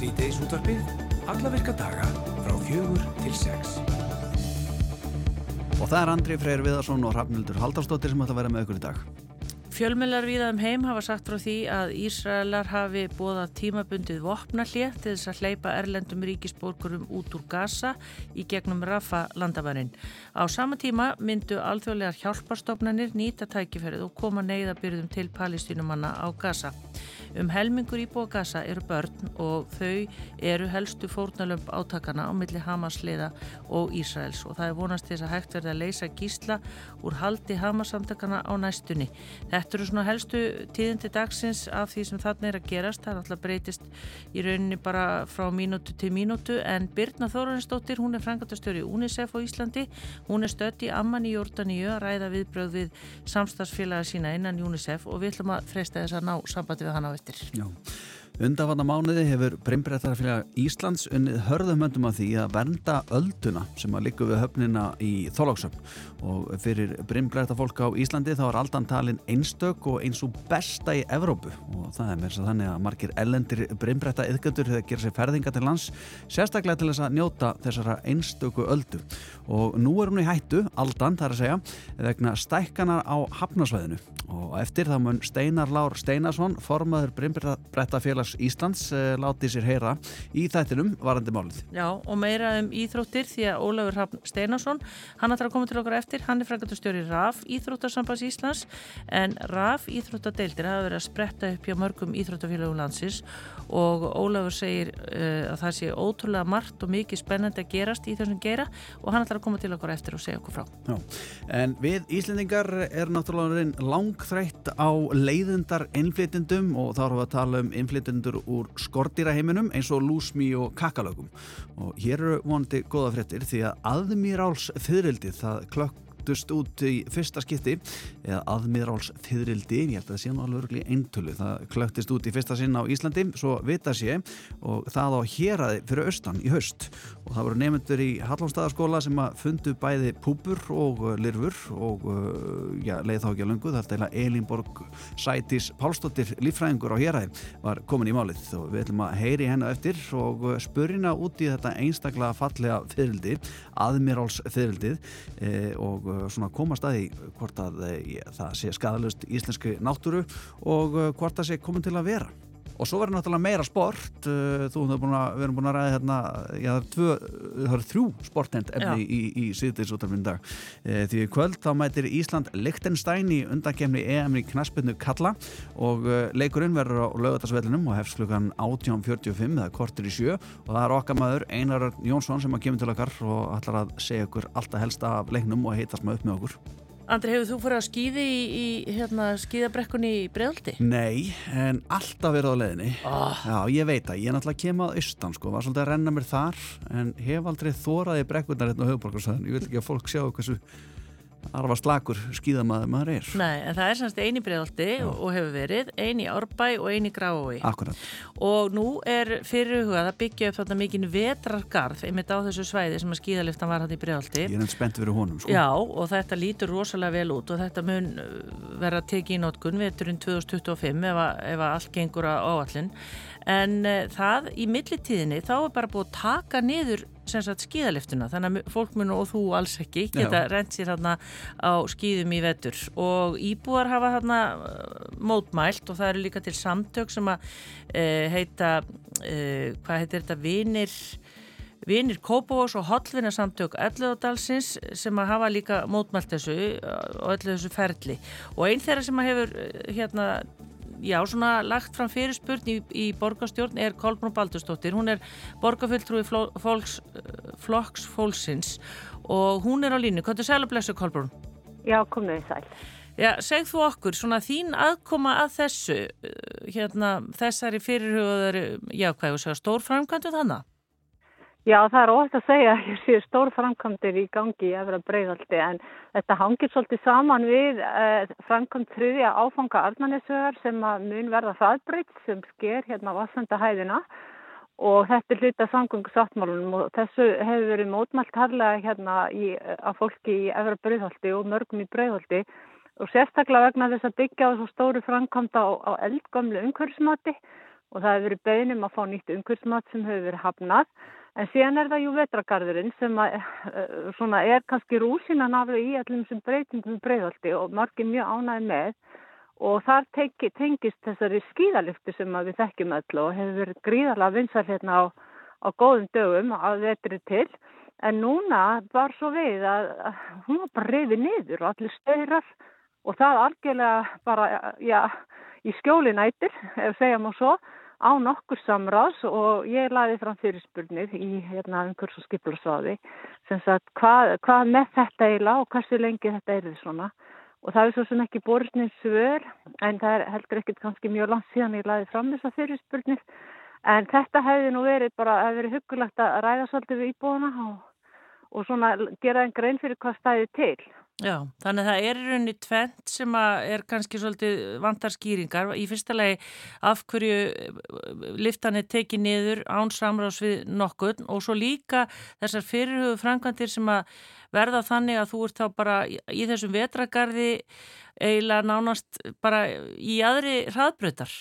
Sýteis útvarpið, alla virka daga frá fjögur til sex. Og það er Andri Freyr Viðarsson og Rafnildur Haldarsdóttir sem ætla að vera með ykkur í dag. Fjölmjölar viðaðum heim hafa sagt frá því að Ísraelar hafi bóðað tímabundið vopnallið til þess að hleypa erlendum ríkisborgurum út úr Gaza í gegnum Rafa landamærin. Á sama tíma myndu alþjóðlegar hjálparstofnanir nýta tækifærið og koma neyðabyrðum til palestínumanna á Gaza. Um helmingur íbúa Gaza eru börn og þau eru helstu fórnalömp átakana á milli Hamasliða og Ísraels og það er vonast þess að hægt verði að leysa gísla úr haldi Hamasamtakana á næstunni. Þetta eru svona helstu tíðindi dagsins af því sem þarna er að gerast. Það er alltaf breytist í rauninni bara frá mínútu til mínútu en Birna Þórarinsdóttir, hún er frangatastjóri UNICEF á Íslandi. Hún er stött í Amman í Jórdaníu að ræða viðbröð við samstagsfélaga sína innan UNICEF og við ætlum að freysta þess að ná sambandi við hana á eftir. Já. Undafanna mánuði hefur Brimbrettarfélag Íslands unnið hörðumöndum af því að vernda ölduna sem að liggja við höfnina í Þólóksöfn og fyrir Brimbrettarfólk á Íslandi þá er aldan talin einstök og eins og besta í Evrópu. Og það er mér svo þannig að margir ellendir Brimbretta yðgöndur hefur gerð sér ferðinga til lands sérstaklega til þess að njóta þessara einstöku öldu. Og nú er hún í hættu, aldan þar að segja, vegna stækkanar á hafnasvæðinu og eftir það mun Steinar Lár Steinarsson formaður Brimbrettafélags Íslands eh, látið sér heyra í þættinum varandi málið. Já og meira um íþróttir því að Ólafur Hafn Steinarsson hann ætlar að koma til okkar eftir, hann er frangatustjóri RAF Íþróttarsambas Íslands en RAF Íþróttadeildir hafa verið að spretta upp hjá mörgum íþróttafélagum landsins og Ólafur segir uh, að það sé ótrúlega margt og mikið spennandi að gerast í þessum gera og hann ætlar að koma til okkar eftir og segja okkur frá. Já. En við Íslendingar er náttúrulega langþrætt á leiðundar innflytjendum og þá erum við að tala um innflytjendur úr skordýraheiminum eins og lúsmi og kakalögum og hér eru vonandi goða fréttir því að aðmýráls fyririldi það klökk fluttust út í fyrsta skipti eða aðmiðráls þýðrildi ég held að það sé nú alveg örgli eintölu. Það klöktist út í fyrsta sinna á Íslandi svo vita sé og það á héræði fyrir austan í haust og það voru nefnendur í Hallónstæðarskóla sem að fundu bæði púpur og lirfur og já, leið þá ekki að lungu er að Elinborg Sætis Pálsdóttir lífræðingur á héræði var komin í málið og við ætlum að heyri hennu eftir og spurina út í þetta einstaklega fallega þýðrildi aðmiðráls þýðrildið e, og svona komast að því hvort að ja, það sé skadalust íslenski náttúru og hvort það sé komin til að vera. Og svo verður náttúrulega meira sport, þú hefur búin að, við erum búin að ræða hérna, já það er, tvö, það er þrjú sportend efni já. í, í síðdeisútarfinn dag. E, því kvöld þá mætir Ísland Lichtenstein í undankemni EM í knaspinu Kalla og leikurinn verður á lögutarsvellinum og hefst klukkan 18.45 eða kortir í sjö og það er okkar maður Einar Jónsson sem að kemur til okkar og ætlar að segja okkur alltaf helsta af leiknum og heitast maður upp með okkur. Andri, hefur þú fyrir að skýði í, í hérna, skýðabrekkunni í bregðaldi? Nei, en alltaf verið á leðinni. Oh. Já, ég veit að ég er náttúrulega kemað austan, sko, var svolítið að renna mér þar, en hef aldrei þóraði brekkunnar hérna á höfuborgarsæðin. Ég vil ekki að fólk sjá hversu arfa slakur skýðamaður maður er. Nei, en það er semst eini bregðaldi og hefur verið, eini árbæ og eini grái. Akkurat. Og nú er fyrirhugað að byggja upp þarna mikinn vetrargarð einmitt á þessu svæði sem að skýðaliftan var hann í bregðaldi. Ég er enn spennt fyrir honum, sko. Já, og þetta lítur rosalega vel út og þetta mun vera tekið í nótkunn veturinn 2025 ef, að, ef að allt gengur á áallin. En uh, það í millitíðinni þá er bara búið að taka niður skíðaliftuna, þannig að fólk mun og þú alls ekki geta rent sér hérna á skíðum í vetur. Og íbúar hafa hérna mótmælt og það eru líka til samtök sem að e, heita e, hvað heitir þetta, vinir vinir Kópavós og hollvinarsamtök Elluðadalsins sem að hafa líka mótmælt þessu og öllu þessu ferli. Og einn þeirra sem að hefur hérna já, svona lagt fram fyrirspurn í, í borgarstjórn er Kolbrún Baldurstóttir, hún er borgarfulltrúi flokks fólksins og hún er á línu. Hvað er sæl og blessu Kolbrún? Já, komið í sæl. Já, segð þú okkur, svona þín aðkoma að þessu, hérna, þessari fyrirhugaður, já, hvað er það að segja, stór framkvæmdu þannig? Já, það er óhægt að segja að ég sé stór framkvæmdir í gangi í efra breyðaldi en þetta hangir svolítið saman við eh, framkvæmd þriðja áfanga Arnarnesöðar sem mun verða hraðbreytt sem sker hérna vassendahæðina og þetta er hluta samgöngu sáttmálunum og þessu hefur verið mótmælt harlega hérna í, að fólki í efra breyðaldi og mörgum í breyðaldi og sérstaklega vegna þess að byggja á svo stóru framkvæmda á, á eldgamlu umhverfsmati og það hefur verið beinum að fá nýtt umhverfsmat sem hefur verið hafnað en síðan er það jú vetragarðurinn sem að, uh, svona, er kannski rúsinan af í allum sem breytingum breyðaldi og margir mjög ánæði með. Og þar teki, tengist þessari skíðaliftu sem við þekkjum öll og hefur verið gríðarlega vinsar hérna á, á góðum dögum að vetri til. En núna var svo við að, að hún var bara reyði niður og allir stöðrar og það algjörlega bara, já, í skjóli nættir, ef segja má svo á nokkur samráðs og ég laði fram fyrirspurnir í hérna umhvers og skiplarsváði sem sagt hvað, hvað með þetta eiginlega og hversu lengi þetta er því svona og það er svo sem ekki borðsnið svör en það er heldur ekkert kannski mjög langt síðan ég laði fram þessa fyrirspurnir en þetta hefði nú verið bara, hefði verið hugulegt að ræða svolítið við íbúðuna og, og svona gera einn grein fyrir hvað stæði til. Já, þannig að það er í rauninni tvent sem er kannski svolítið vantar skýringar. Í fyrsta lagi af hverju eh, liftan er tekið niður án samráðs við nokkurn og svo líka þessar fyrirhugðu framkvæmdir sem að verða þannig að þú ert þá bara í þessum vetragarði eiginlega nánast bara í aðri hraðbröðar.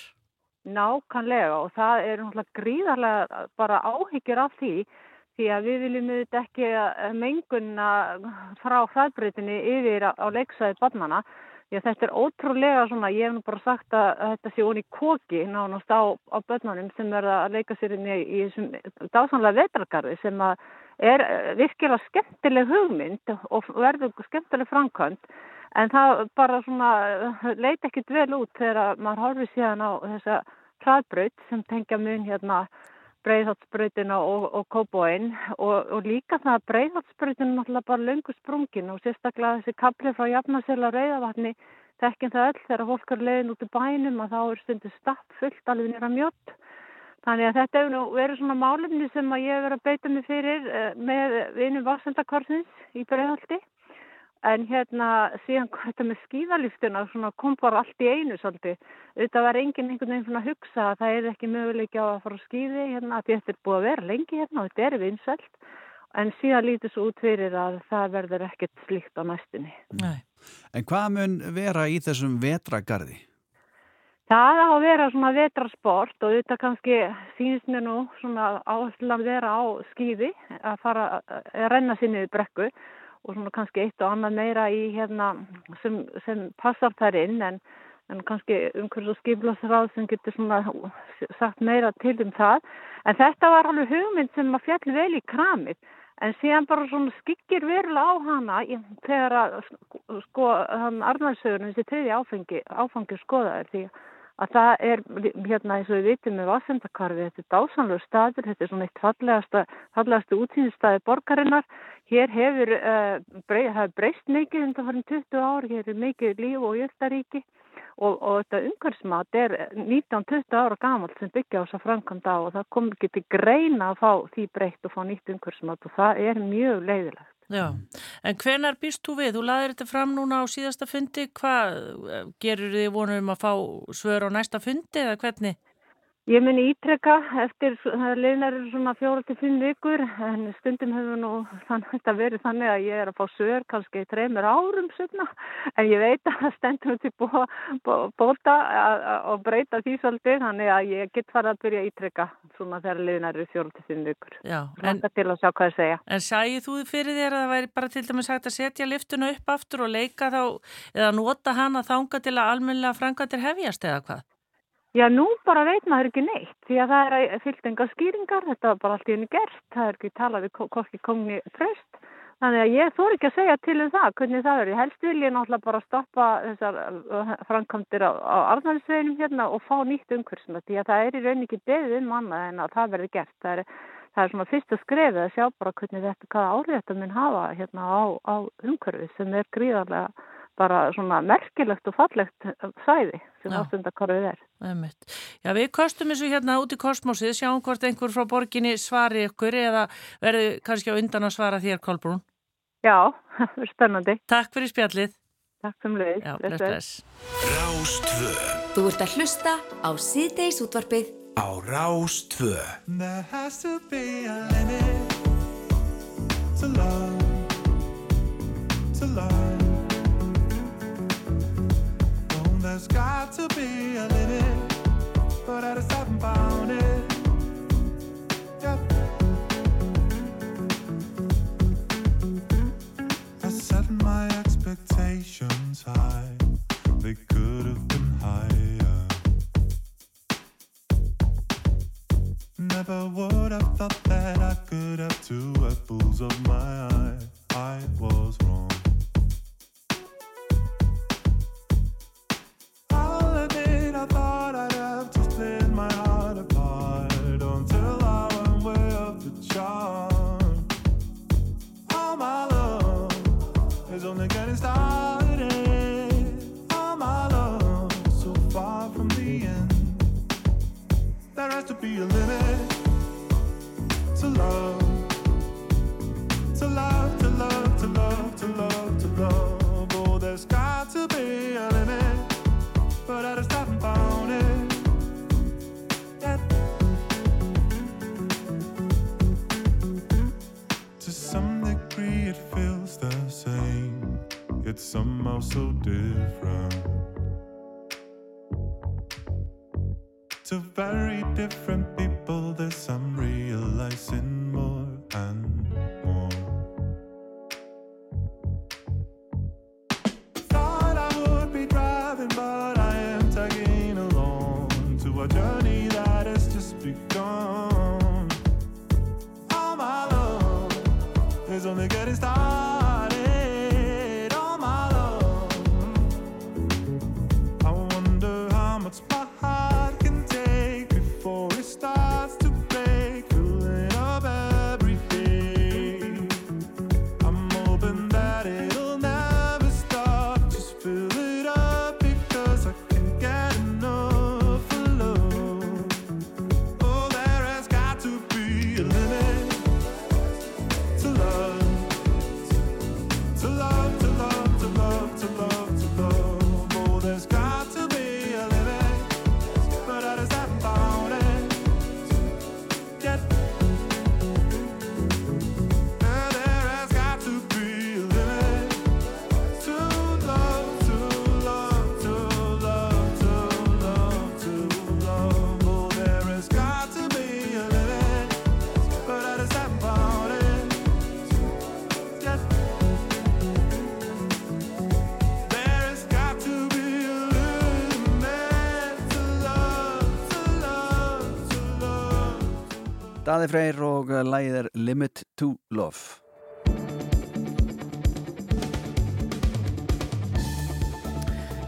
Nákannlega og það er náttúrulega gríðarlega bara áhyggjur af því því að við viljum auðvitað ekki mengunna frá hraðbreytinni yfir á leiksæði barnana að þetta er ótrúlega svona, ég hef nú bara sagt að þetta sé onni koki nánast á, á börnunum sem verða að leika sér inn í, í þessum dásanlega vetragarði sem að er virkilega skemmtileg hugmynd og verður skemmtileg framkvæmt en það bara svona leiti ekkit vel út þegar maður horfið síðan á þessa hraðbreyt sem tengja mun hérna breiðhaldsbröytina og, og kóbóin og, og líka það að breiðhaldsbröytina er náttúrulega bara löngu sprungin og sérstaklega þessi kapli frá jafnasela rauðavatni tekkin það öll þegar fólk er leiðin út í bænum að þá er stundu stapp fullt alveg nýra mjött þannig að þetta nú verið svona málumni sem að ég hefur verið að beita mig fyrir eh, með vinum Vassendakvarsins í breiðhaldi En hérna síðan þetta með skíðalýftuna kom bara allt í einu svolítið. Þetta var enginn einhvern veginn svona að hugsa að það er ekki möguleiki á að fara að skíði hérna. Þetta er búið að vera lengi hérna og þetta er vinsælt. En síðan lítið svo út fyrir að það verður ekkert slíkt á næstunni. Nei. En hvað mun vera í þessum vetragarði? Það á að vera svona vetrasport og þetta kannski sínist mér nú svona áherslu að vera á skíði að fara að renna sinni við brekku og svona kannski eitt og annað meira í hérna sem, sem passar þær inn en, en kannski umhverfis og skiplasráð sem getur svona sagt meira til um það. En þetta var alveg hugmynd sem að fjalli vel í kramið en síðan bara svona skikkir verulega á hana þegar að sko hann Arnarsögurinn þessi treyði áfengi, áfangi skoðaður því að að það er, hérna eins og við vitum með Vassendakarfi, þetta er dásanlega staður, þetta er svona eitt fallegasta, fallegasta útsýnistæði borgarinnar. Hér hefur uh, brey, breyst mikið undan farin 20 ár, hér er mikið líf og jöftaríki og, og þetta umhverfsmat er 19-20 ára gamalt sem byggja á þess að framkvæmda og það kom ekki til greina að fá því breytt og fá nýtt umhverfsmat og það er mjög leiðilegt. Já, en hvenar býst þú við? Þú laðir þetta fram núna á síðasta fundi, hvað gerur þið vonum að fá svör á næsta fundi eða hvernig? Ég mun ítrekka eftir, það leinar svona fjóra til fimm vikur en stundum hefur nú þetta verið þannig að ég er að fá sögur kannski í trefnur árum svona en ég veit að það stendur til bó, bó, bóta og breyta því svolítið þannig að ég get farið að byrja að ítrekka svona þegar leinar eru fjóra til fimm vikur. Já. En, til að sjá hvað það segja. En sæði þú fyrir þér að það væri bara til dæmis hægt að setja liftuna upp aftur og leika þá eða nota hana þanga til að almennilega frangatir hefjast eða hvað? Já, nú bara veit maður ekki neitt því að það er fyllt enga skýringar, þetta var bara allt í henni gert, það er ekki talað við kokki kongni fröst, þannig að ég þór ekki að segja til um það, hvernig það er. Helst vil ég náttúrulega bara stoppa þessar uh, framkvæmdir á, á arðnæðisveginum hérna og fá nýtt umhverfsna því að það er í rauninni ekki beðið um annað en að það verði gert. Það er, það er svona fyrsta skrefið að sjá bara hvernig þetta, hvaða áhrif þetta mun hafa hérna á, á umhverfið sem er gríðarlega bara svona merkilegt og fallegt sæði sem ástundakorfið er. Já, við kostum þessu hérna út í kosmosið, sjáum hvort einhver frá borginni svari ykkur eða verður kannski á undan að svara þér, Kolbrún. Já, það er spennandi. Takk fyrir spjallið. Takk sem leið. Já, bless, bless. Rástvö. Þú ert að hlusta á síðdeis útvarpið. Á Rástvö. There has to be a limit to love, to love. there's got to be a limit, but I just haven't found it. I set my expectations high, they could have been higher. Never would have thought that I could have two apples of my eye. I was wrong. There has different Daði Freyr og lægið er Limit to Love.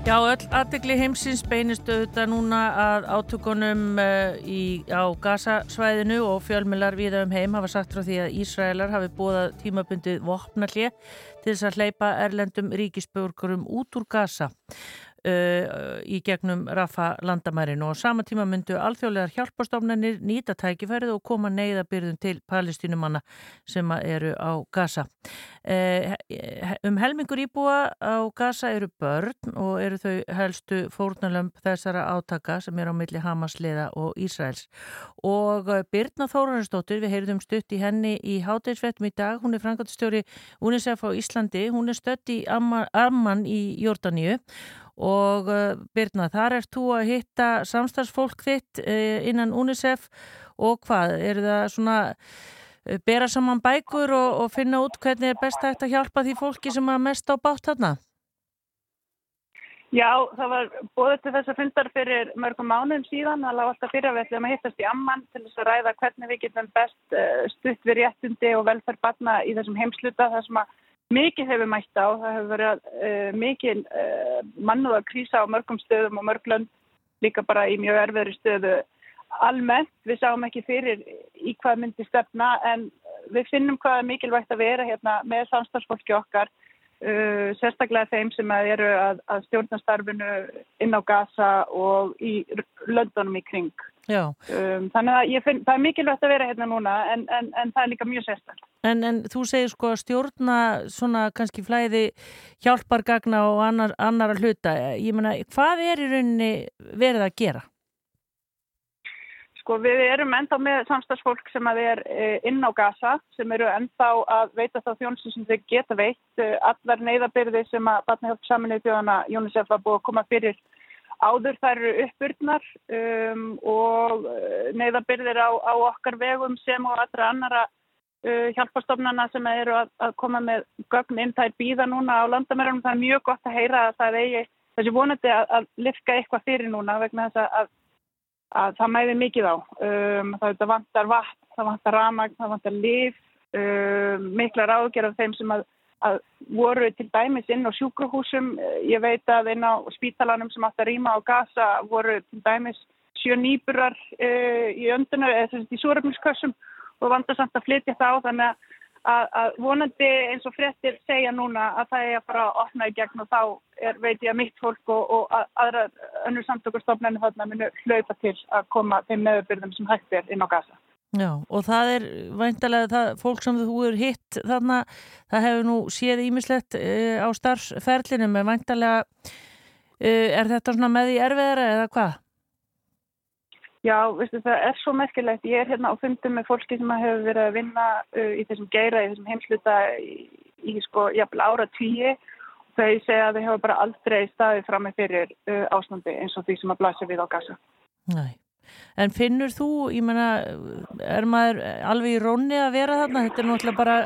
Já, öll aðdegli heimsins beinist auðvitað núna að átökunum uh, í, á Gaza-svæðinu og fjölmilar viða um heim hafa sagt frá því að Ísraelar hafi búið tímabundið vopnallið til þess að hleypa erlendum ríkisbjörgurum út úr Gaza uh, í gegnum Rafa landamærin og á sama tíma myndu alþjóðlegar hjálpastofnanir nýta tækifærið og koma neyðabyrðum til palestínumanna sem eru á Gaza. Uh, um helmingur íbúa á Gaza eru börn og eru þau helstu fórnalömp þessara átaka sem eru á milli Hamasliða og Ísraels. Og uh, Birna Þórarinsdóttir, við heyrðum stutt í henni í háteinsvettum í dag, hún er frangatistjóri UNICEF á Íslandi, hún er stött í Amman, Amman í Jórdaníu og uh, Birna, þar ert þú að hitta samstagsfólk þitt uh, innan UNICEF. Og hvað, eru það svona uh, bera saman bækur og, og finna út hvernig er best að hjálpa því fólki sem að mest á bátt þarna? Já, það var bóðið til þess að fundar fyrir mörgum mánuðum síðan, það lág alltaf fyrir að við ætlum að hittast í amman til þess að ræða hvernig við getum best stutt við réttundi og velferð barna í þessum heimsluta þar sem að mikið hefur mætt á, það hefur verið uh, mikið uh, mannúða krísa á mörgum stöðum og mörglönd líka bara í mjög erfiðri stöðu almennt, við sáum ekki fyrir í hvað myndi stefna en við finnum hvað er mikilvægt að vera hérna með samstagsfólki okkar Uh, sérstaklega þeim sem að eru að, að stjórna starfinu inn á Gaza og í löndunum í kring. Um, þannig að finn, það er mikilvægt að vera hérna núna en, en, en það er líka mjög sérstaklega. En, en þú segir sko að stjórna svona kannski flæði hjálpargagna og annar, annar að hluta. Ég menna, hvað er í rauninni verið að gera? Sko við erum ennþá með samstagsfólk sem að er inn á Gaza sem eru ennþá að veita þá þjónustu sem þau geta veitt. Allar neyðabyrði sem að Batnahjálp saminnið þjóðana UNICEF var búið að koma fyrir áður þær eru uppbyrnar um, og neyðabyrðir á, á okkar vegum sem og allra annara uh, hjálpastofnana sem eru að, að koma með gögn inn þær býða núna á landamærunum. Það er mjög gott að heyra að það eigi þessi vonandi að, að lifka eitthvað fyrir núna vegna þess að að það mæði mikið á. Um, það vantar vatn, það vantar ramagn, það vantar liv uh, miklar ágjör af þeim sem að, að voru til dæmis inn á sjúkrahúsum. Ég veit að inn á spítalanum sem átt að rýma á Gaza voru til dæmis sjö nýburar uh, í önduna eða þess að í súröfniskassum og vanda samt að flytja það á þannig að að, að vonandi eins og fréttir segja núna að það er að fara að opna í gegn og þá er, veit ég að mitt fólk og, og að, aðra önnur samtökustofnarnir þarna munu hlaupa til að koma þeim meðurbyrðum sem hægt er inn á gasa. Já, og það er væntalega það fólk sem þú eru hitt þarna, það hefur nú séð ímislegt uh, á starfsferlinum, en væntalega uh, er þetta svona með í erfiðara eða hvað? Já, veistu, það er svo merkilegt. Ég er hérna á fundum með fólki sem hefur verið að vinna uh, í þessum geira, í þessum heimsluta í, í sko, jafnvel ára tíu. Þau segja að þau hefur bara aldrei staðið fram með fyrir ástandi eins og því sem að blasa við á gasa. Nei. En finnur þú, ég menna, er maður alveg í rónni að vera þarna? Þetta er náttúrulega bara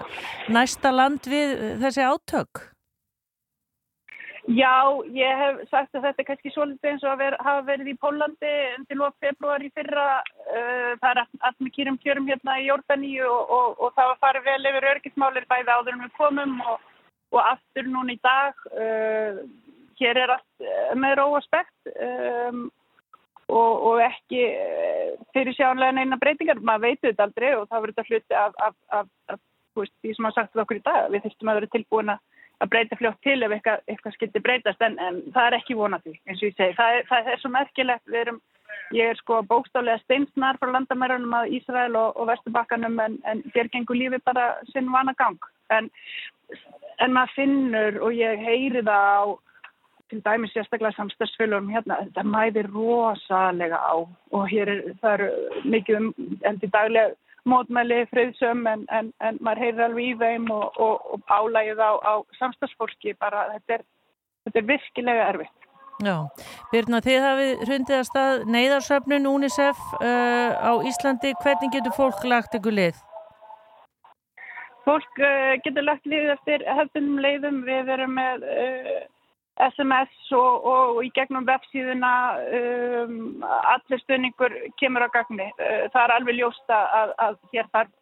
næsta land við þessi átök. Já, ég hef sagt að þetta er kannski svolítið eins og að ver, hafa verið í Pólandi undir lóf februar í fyrra. Uh, það er allt með kýrum kjörum hérna í Jórdaníu og, og, og það var farið vel yfir örgismálir bæði áður en við komum og, og aftur núna í dag. Uh, hér er allt uh, með róaspekt um, og ekki uh, fyrir sjánlega neina breytingar. Maður veitu þetta aldrei og það verður þetta hluti af, af, af, af veist, því sem hafa sagt okkur í dag. Við þurftum að vera tilbúin að breyta fljótt til ef eitthvað, eitthvað skildi breytast en, en það er ekki vonandi eins og ég segi. Það er, það er svo merkilegt, erum, ég er sko bókstálega steinsnar frá landamærunum að Ísrael og, og Vesturbakkanum en, en þér gengur lífi bara sinn vana gang. En, en maður finnur og ég heyri það á til dæmis sérstaklega samstagsfélagum hérna, þetta mæðir rosalega á og hér er, það eru mikið um endi daglega mótmæli friðsum en, en, en maður heyrir alveg í þeim og, og, og álægið á, á samstagsfólki bara þetta er, þetta er virkilega erfitt. Já, Birna, þið hafið hrundið að stað neyðarsöfnun UNICEF uh, á Íslandi, hvernig getur fólk lagt ykkur lið? Fólk uh, getur lagt lið eftir hefðunum leiðum, við erum með uh, SMS og, og í gegnum websíðuna um, allir stöningur kemur á gagni. Uh, það er alveg ljósta að, að hér þarf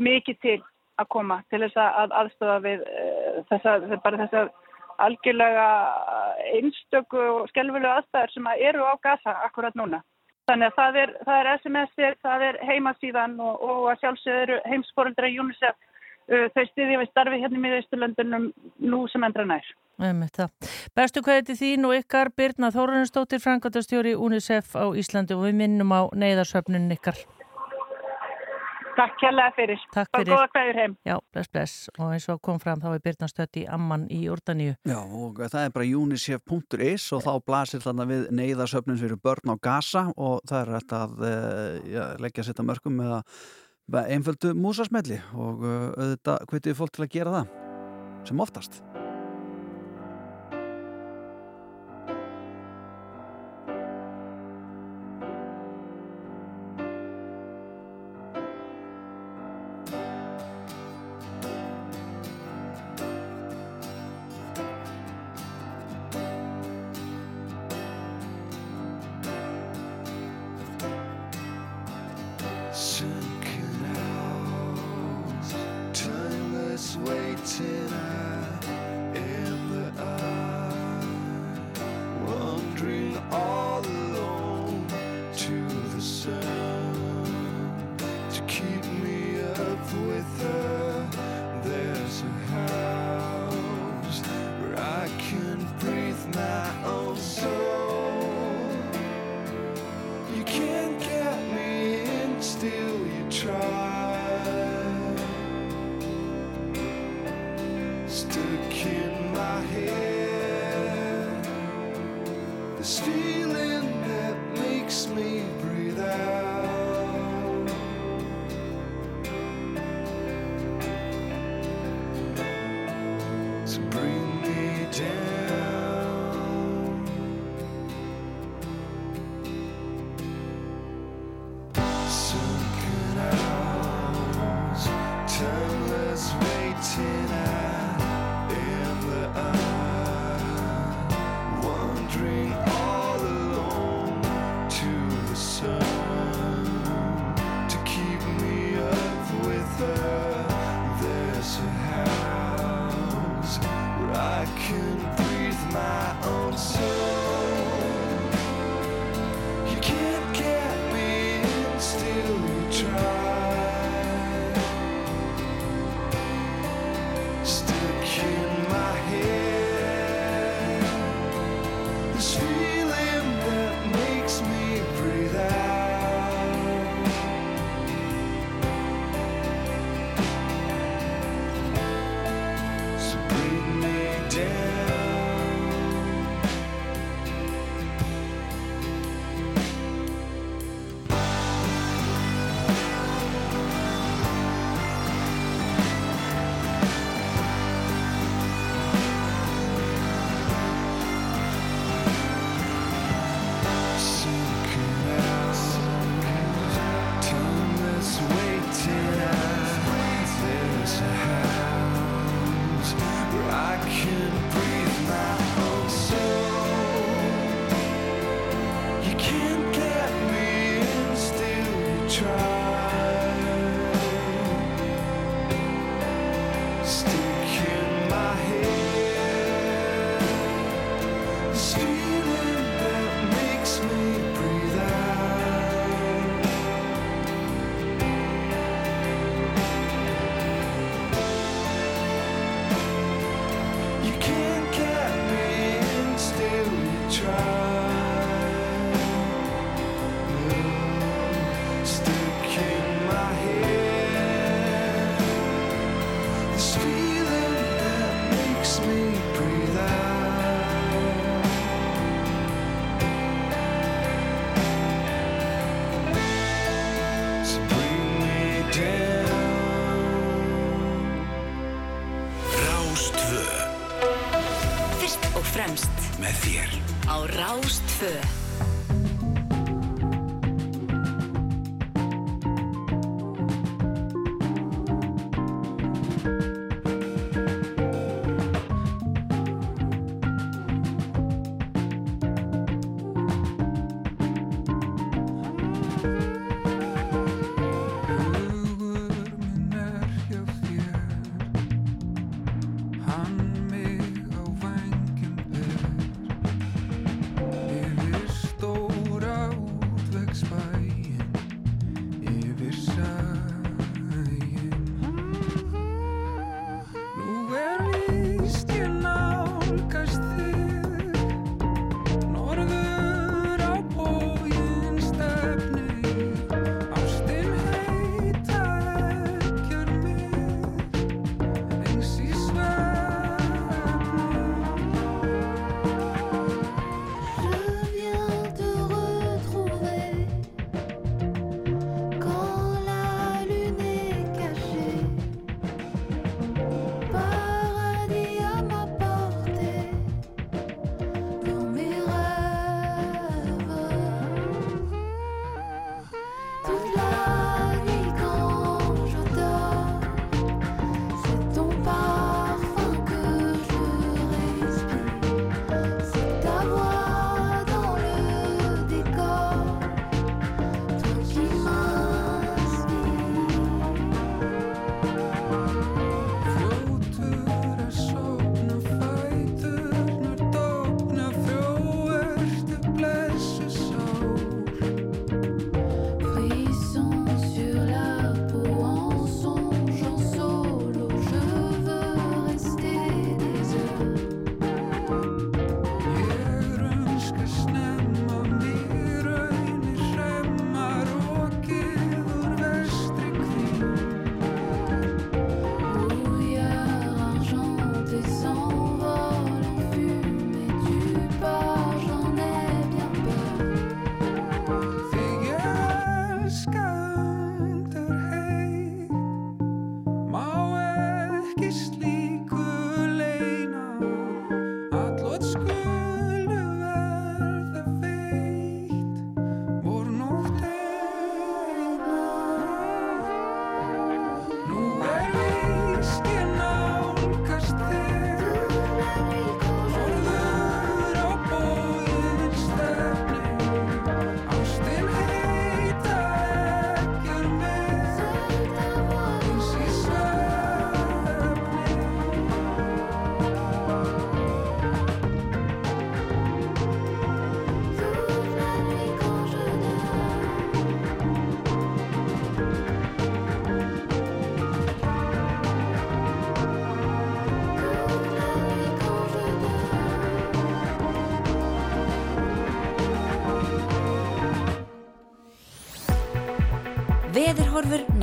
mikið til að koma til þess að aðstofa við uh, þessa, bara þessa algjörlega einstöku og skelvilega aðstæður sem að eru á gasa akkurat núna. Þannig að það er, það er SMS-ir, það er heimasíðan og, og að sjálfsögur heimsfórildra UNICEF þau styðja við starfi hérna í miðausturlöndunum nú sem endra nær. Bestu hvað til þín og ykkar Birna Þórunnsdóttir, frangatastjóri UNICEF á Íslandi og við minnum á neyðarsöfnun ykkar. Takk kjærlega fyrir. Takk fyrir. Góða hverjur heim. Já, bless, bless. Og eins og kom fram þá er Birna stött í Amman í Jórdaníu. Já, og það er bara unicef.is og þá blasir þarna við neyðarsöfnun fyrir börn á gasa og það er hægt að eh, ja, leggja sétta mörgum með einföldu músasmelli og uh, auðvitað hvetið fólk til að gera það sem oftast.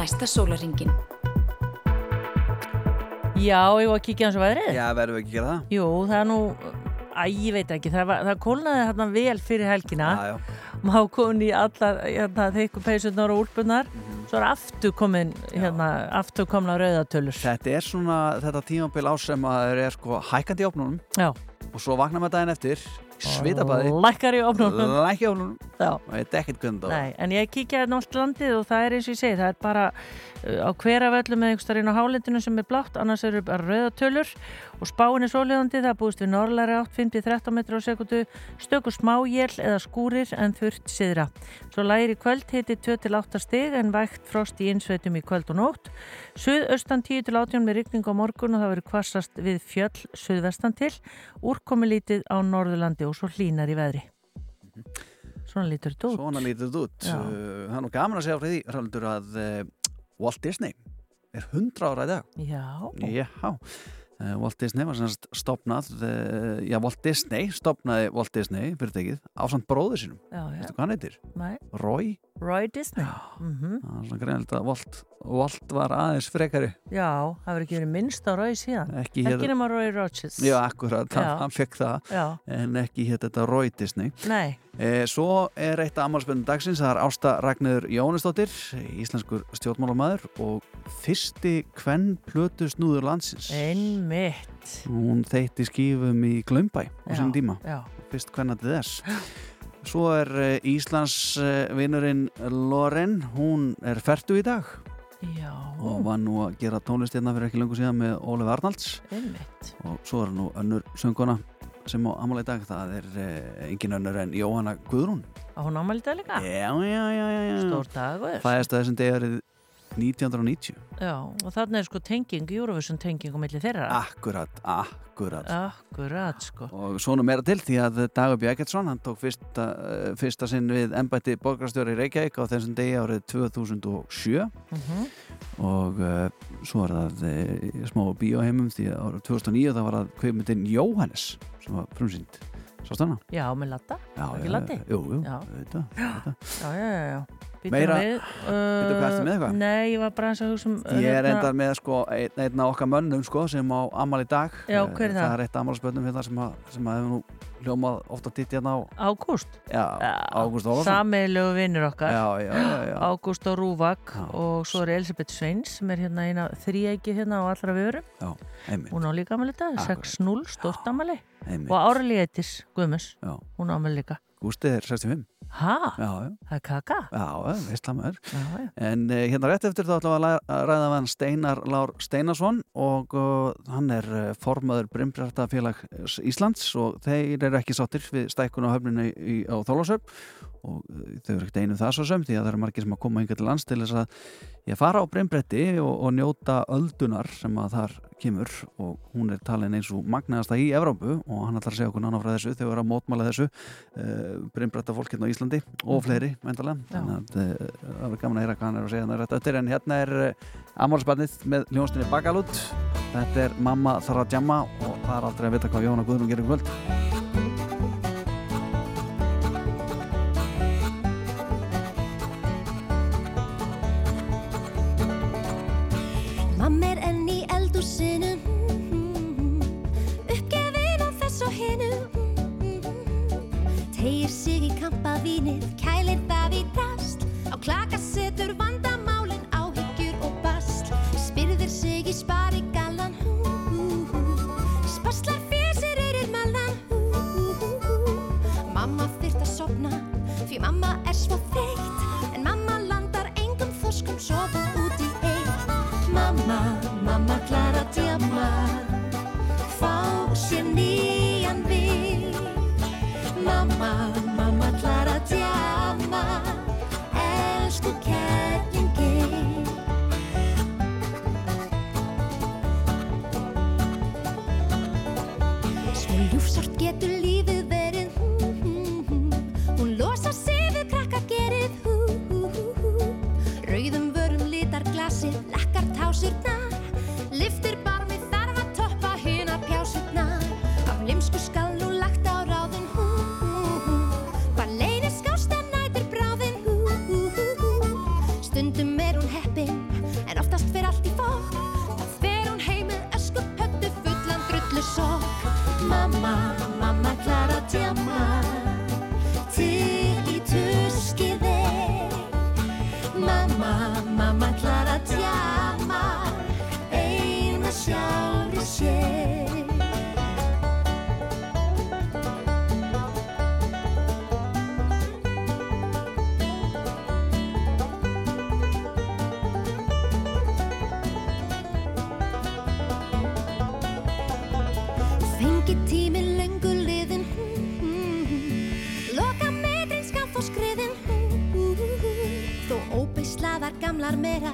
Næsta sólaringin. Já, ég var að kíkja hans á veðrið. Já, verðum við ekki að gera það? Jú, það er nú, æ, ég veit ekki, það, var, það kólnaði hérna vel fyrir helgina. Já, já. Má komin í allar, hérna, þeikku peysunar og úlpunar. Svo er aftur komin, hérna, aftur komna rauðatölur. Þetta er svona þetta tímabil á sem að þeir er sko hækandi í opnunum Já. og svo vakna með daginn eftir, svitabæði, Lækkar í ofnunum. lækja í opnunum Já. og þetta er ekkert gund á Nei, en ég kíkja hérna allt landið og það er eins og ég segi, það er bara uh, á hvera völlum með einhverstað inn á hálendinu sem er blátt, annars eru bara rauðatölur og spáin er sóliðandi, það búist við norðlæri átt 5-13 metrar á sekundu, stöku smájél eða skúrir en þurft siðra. Svo lægir í kvöld heiti 2-8 stig en vægt frost í innsveitum í kvöld og nótt. Suðaustan 10-18 með rigning á morgun og það verður kvassast við fjöll suðvestan til, úrkomi lítið á Norðurlandi og svo hlínar í veðri. Svona lítur þetta út. Svona lítur þetta út. Já. Uh, Það er nú gaman að segja frá því, Hraldur, að uh, Walt Disney er 100 ára í dag. Já. Já. Uh, Walt Disney var semst stopnað, uh, já, Walt Disney stopnaði Walt Disney, fyrirtækið, á samt bróður sínum. Veistu hvað hann heitir? Nei. Roy. Roy Disney. Mm Það er svona greinilegt að Walt, Walt var aðeins frekari. Já, það verður ekki verið minnst á Roy síðan. Ekki, Ekki hér, nema Roy Rogers. já, akkurat, Já. hann fekk það, Já, en ekki hér þetta Roy Disney. nei. E, svo er eitt ammálspöndum dagsins, það er Ásta Ragnöður Jónesdóttir, íslenskur stjórnmálamæður og fyrsti kvenn plötu snúður landsins. Einmitt. Hún þeitti skífum í Glömbæ á tíma, Já, fyrst kvennandi þess. Svo er eh, Íslands eh, vinurinn Loren, hún er ferdu í dag já, og var nú að gera tónlist hérna fyrir ekki lengur síðan með Ólef Arnalds einmitt. og svo er nú önnur sönguna sem á ammál í dag, það er eh, engin önnur en Jóhanna Guðrún. Á hún ámæli þetta líka? Já, já, já, já, já. Stór dagur. Fæðist að þessum degarið 1990. Já, og þarna er sko tenging, Eurovision tenging á milli þeirra. Akkurat, akkurat. Akkurat, sko. Og svo nú meira til því að Dagur Bjæketsson, hann tók fyrsta, eh, fyrsta sinn við embætti borgarstjóri í Reykjavík á þessum degi árið 2007 Mm og uh, svo er það uh, smá bíóheimum því að árið 2009 það var að kveimundin Jóhannes sem var frumsýnd. Sást hana? Já, með latta. Já, Ekki Laddi? Jú, jú, Já. Já, já, já, Meira- Bíddu, hvað ertu með eitthvað? Nei, ég var bara eins að hugsa um... Ég er hérna- endar með sko einn, einn af okkar mönnum sko sem á amal í dag Já, Eh, hver er það? Það er eitt amalspöndum hérna sem, að, sem að hefur nú hljómað ofta ditt hérna á Ágúst. já, Ágúst Ólafsson Sameiglegu vinnur okkar. Já, já. Ágúst og Rúvak og svo er Elisabeth Sveins sem er hérna eina þrýæki hérna á allra vörum. Hún á líka amali þetta, Akkurat. 6-0, stort amali. Og Árli Eitis, Guðmus, hún á amali líka. Gústi er 65 Ha? Já, já, Það er kaka? já, veistla maður Já, já. En uh, hérna rétt eftir þá ætlum við að ræða við hann Steinar Lár Steinarsson og uh, hann er uh, formaður Brimbjartafélag Íslands og þeir eru ekki sáttir við stækkun á höfninu á Þólasöfn og uh, þau eru ekkert einu það svo sem því að það eru margir sem að koma hinga til lands til þess að ég fara á Brimbretti og, og njóta öldunar sem að þar kemur. Og hún er talin eins og magnaðasta í Evrópu og hann ætlar að segja okkur nána frá þessu við erum að mótmála þessu uh, Brimbrætta fólk hérna á Íslandi og fleiri mæntalega, Já. þannig að það verður gaman að heyra hvað hann er að segja þannig rétt eftir. En hérna er Amálsbarnið með hljónstinni Bakalút þetta er Mamma þarf að djamma og það er aldrei að vita hvað Jóhanna Guðrún gerir kvöld sig í kampavínið Kælir það í drast Á klaka setur vandamálin Áhyggjur og bast. Spyrðir sig í spari gallan Sparslar fésir eyrir mallan Mamma þyrft að sopna Því mamma er svo þreytt. En mamma landar engum þorskum Sofum út í eitt. Mamma, mamma klara djama Fá sér nýjan vil. Mamma, Fengi tími löngu liðin Loka metrin skaff og skriðin Þó óbeislaðar gamlar meira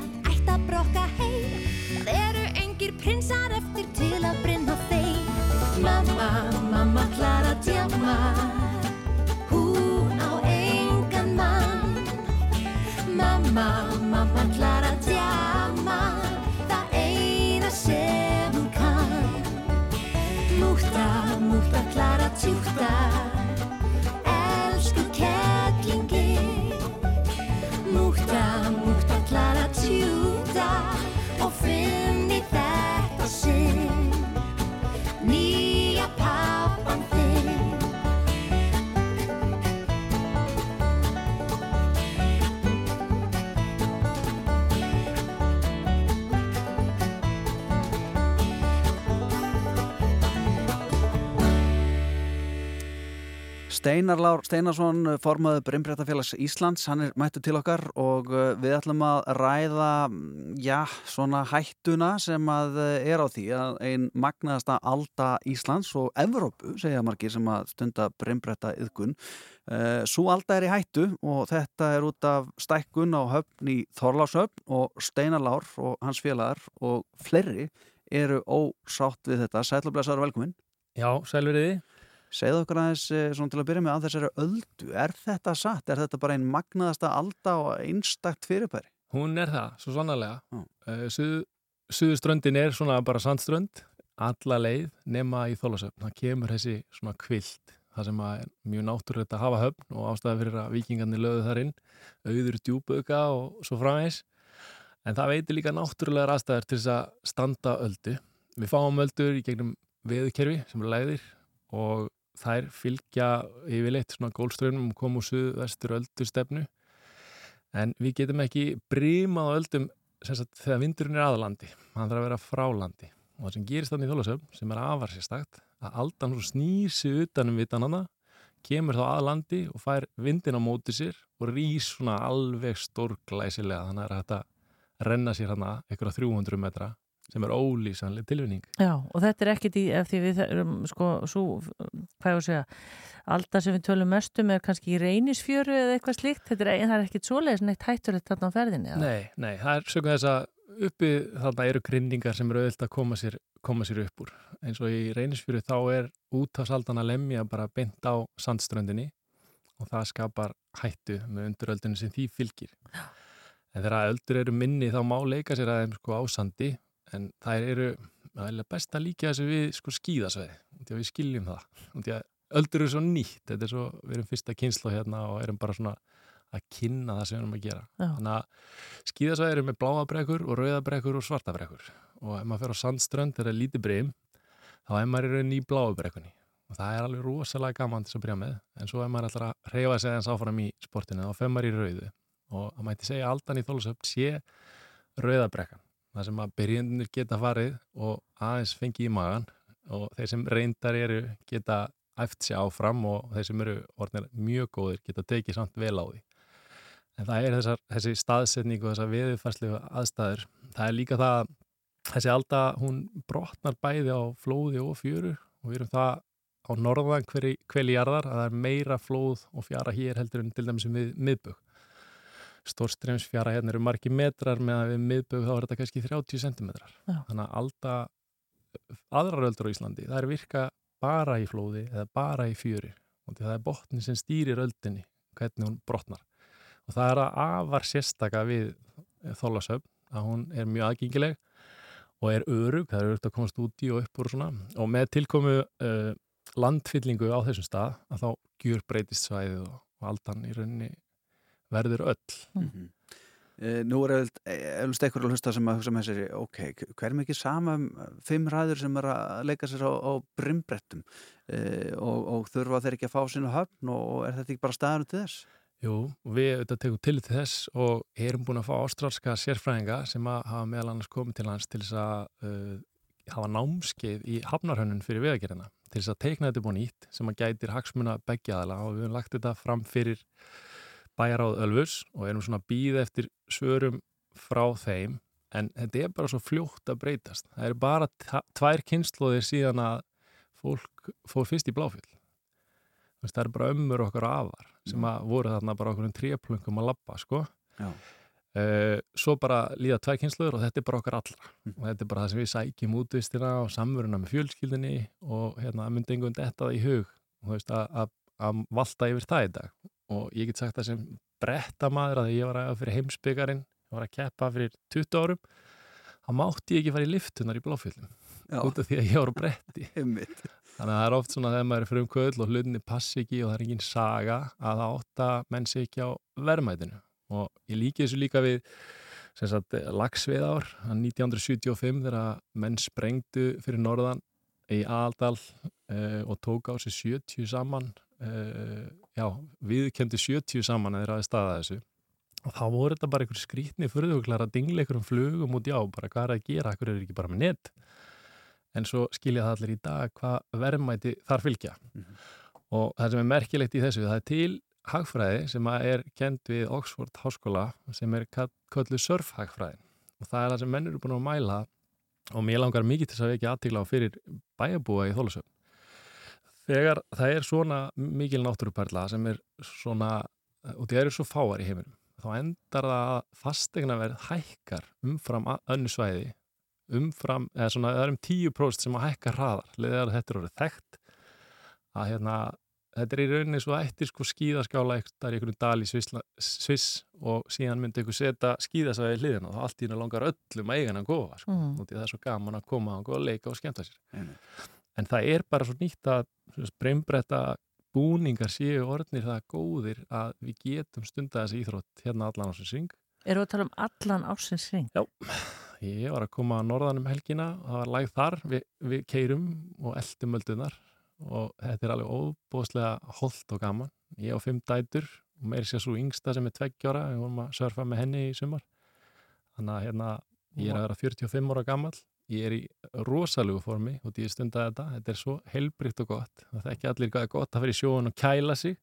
Steinar Lár Steinarsson, formaður Brimbrettafélags Íslands, hann er mættu til okkar og uh, við ætlum að ræða, mm, já, svona hættuna sem að uh, er á því að einn magnaðasta alda Íslands og Evrópu, segja margir sem að stunda Brimbretta yðgun. Uh, Sú alda er í hættu og þetta er út af stækkun á höfn í Þorláshöfn og Steinar Lár og hans félagar og fleiri eru ósátt við þetta. Sætlublesaður velkominn. Já, sælveriði. Segðu okkur aðeins eh, svona til að byrja með að þessari öldu. Er þetta satt? Er þetta bara einn magnaðasta alda og einstakt fyrirbæri? Hún er það, svo sannarlega. Uh, suð, suðuströndin er svona bara sandströnd, alla leið nema í Þólasöfn. Það kemur þessi svona kvilt, það sem er mjög náttúrulegt að hafa höfn og ástæða fyrir að vikingarnir löðu þar inn, auður djúböka og svo framvegs. En það veitir líka náttúrulegar aðstæður til þess að standa öldu. Við fáum öldur í gegnum veðukerfi sem er læðir og þær fylgja yfirleitt svona gólströfnum og koma úr suðvestur öldustefnu en við getum ekki brímað á öldum sagt, þegar vindurinn er aðlandi hann þarf að vera frálandi. Og það sem gerist þannig í þólasöfn sem er afar sérstakt að aldan svo snýr sig utanum vitanana kemur þá að landi og fær vindin á móti sér og rís svona alveg stórglæsilega. Þannig að þetta renna sér hana einhverja 300 metra sem er ólýsanlega tilvinning Já, og þetta er ekkit í, ef því við erum sko, svo, hvað ég að segja alltaf sem við tölum mestum er kannski í reynisfjöru eða eitthvað slíkt, þetta er, það er ekkit svoleiðis neitt hættulegt þarna á ferðinni eða? Nei, nei, það er sögum þess að uppi þarna eru grinningar sem eru auðvitað að koma sér, koma sér upp úr. Eins og í reynisfjöru þá er útafsaldan að lemja bara beint á sandströndinni og það skapar hættu með unduröldinu sem því fylgir. En þegar öldur eru minni þá má leika sér aðeins sko á sandi en það eru það er best að líka þessu við sko skíðasveið því að við skiljum það. Því að öldur eru svo nýtt þetta er svo, við erum fyrsta kynslu hérna og erum bara svona að kynna það sem við erum að gera. Já. þannig að skíðasveið eru með bláabrekkur og rauðabrekkur og svartabrekkur og ef maður fer á sandströnd þegar það er lítið breym þá er maður í rauninni í bláabrekkunni og það er alveg rosalega gaman til að byrja með. En svo ef maður ætlar að reyfa sig eins áfram í sportinu þá fer maður í rauðu. Og það mætti segja aldan í þólusöfn sé rauðabrekkan það sem að byrjendunir geta farið og aðeins fengi í magan og þeir sem reyndar eru geta æft sér áfram og þeir sem eru orðinir mjög góðir geta tekið samt vel á því. En það er þessar, þessi staðsetning og þessar veðurfærslu aðstæður. Það er líka það að þessi alda, hún brotnar bæði á flóði og fjöru og við erum það á norðan hveri, hveli jarðar að það er meira flóð og fjara hér heldur en til dæmis um miðbögg. Stórstremsfjara hérna eru margi metrar meðan við miðbögg þá er þetta kannski 30 centimetrar. Já. Þannig að alda aðrar öldur á Íslandi, það er virka bara í flóði eða bara í fjöri og það er botni sem stýrir öldinni hvernig hún brotnar og það er að afar sérstaka við þólasöfn að hún er mjög aðgengileg og er örug, það er örugt að komast út í og upp úr svona og með tilkomu uh, landfyllingu á þessum stað að þá gjur breytist svæðið og, og aldan í rauninni verður öll Mhm. E, nú er eflust ekkur að hlusta sem að hugsa með sér, ok, hver mikið sama um fimm ræður sem er að leika sér á, á brimbrettum e, og, og þurfa þeir ekki að fá sínu höfn og, og er þetta ekki bara staðan til þess? Jú, við auðvitað tegum til til þess og erum búin að fá ástrálska sérfræðinga sem að hafa meðal annars komið til hans til þess að uh, hafa námskeið í hafnarhönnun fyrir vegagerina til þess að teikna þetta búin ítt sem að gætir hagsmuna begjaðala og við höfum lagt þetta fram fyrir bæjaráð Ölfus og erum svona býð eftir svörum frá þeim en þetta er bara svo fljótt að breytast. Það eru bara tvær kynnslóðir síðan að fólk fór fyrst í bláfjöld það eru bara ömmur okkar afar sem að voru þarna bara okkur um tréplungum að labba sko. Já. Uh, svo bara líða tvær kynnslóður og þetta er bara okkar allra. Mm. og þetta er bara það sem við sækjum útvistina og samveruna með fjölskyldinni og hérna myndi einhvern þetta í hug og þú veist að, að, að valda yfir það í dag og ég get sagt það sem brettamæður að ég var að fyrir heimsbyggarinn ég var að keppa fyrir 20 árum þá mátti ég ekki fara í liftunar í bláfjöldum út af því að ég var bretti. Þannig að það er oft svona þegar maður er fyrir um kvöld og hlutinni passi ekki og það er engin saga að það átta menn sig ekki á verðmætinu. Og ég líki þessu líka við lagsveið ár 1975 þegar menn sprengdu fyrir norðan í Aldal uh, og tók á sig 70 saman uh, já, viðkendi 70 saman eða aðeins staða þessu. Og þá voru þetta bara einhver skrítni fyrðuglar að dingla einhverjum flugum út já, bara hvað er að gera, hvað er ekki bara með nett en svo skilja það allir í dag hvað verðmæti þar fylgja. Og það sem er merkilegt í þessu það er til hagfræði sem er kend við Oxford Háskóla sem er köllu surfhagfræðin. Og það er það sem menn eru búin að mæla og mér langar mikið til þess að við ekki aðtíkla á fyrir bæjabúa í Þólusöfn þegar það er svona mikil náttúruperla sem er svona og það eru svo fáar í heiminum þá endar það að fastegna verð hækkar umfram önnu svæði umfram, eða svona það er um 10% sem að hækka hraðar leðar þetta eru þekkt að hérna þetta er í rauninni svo eftir sko skíðaskála eitthvað í einhvern dal í Sviss, og síðan myndi ykkur setja skíðasvæði hliðina og þá allt í hennu langar öllum að eiga hann að góða sko. Mm. og það er svo gaman að koma og leika og skemmta sér Einmitt. En það er bara svo nýtt að breymbretta búningar séu orðnir það góðir að við getum stunda þessi íþrótt hérna allan á sem syng Eru að tala um allan ásins ring? Já, ég var að koma að norðan um helgina, það var lægð þar, við, við keirum og eldum öldunar og þetta er alveg óbúðslega holdt og gaman. Ég á fimm dætur og meiri sér svo yngsta sem er tveggjóra, við vorum að surfa með henni í sumar. Þannig að hérna, ég er að vera 45 ára gammal, ég er í rosalugu formi og ég stundaði þetta, þetta er svo heilbrygt og gott. Það er ekki allir hvað er gott að fyrir sjóun og kæla sig.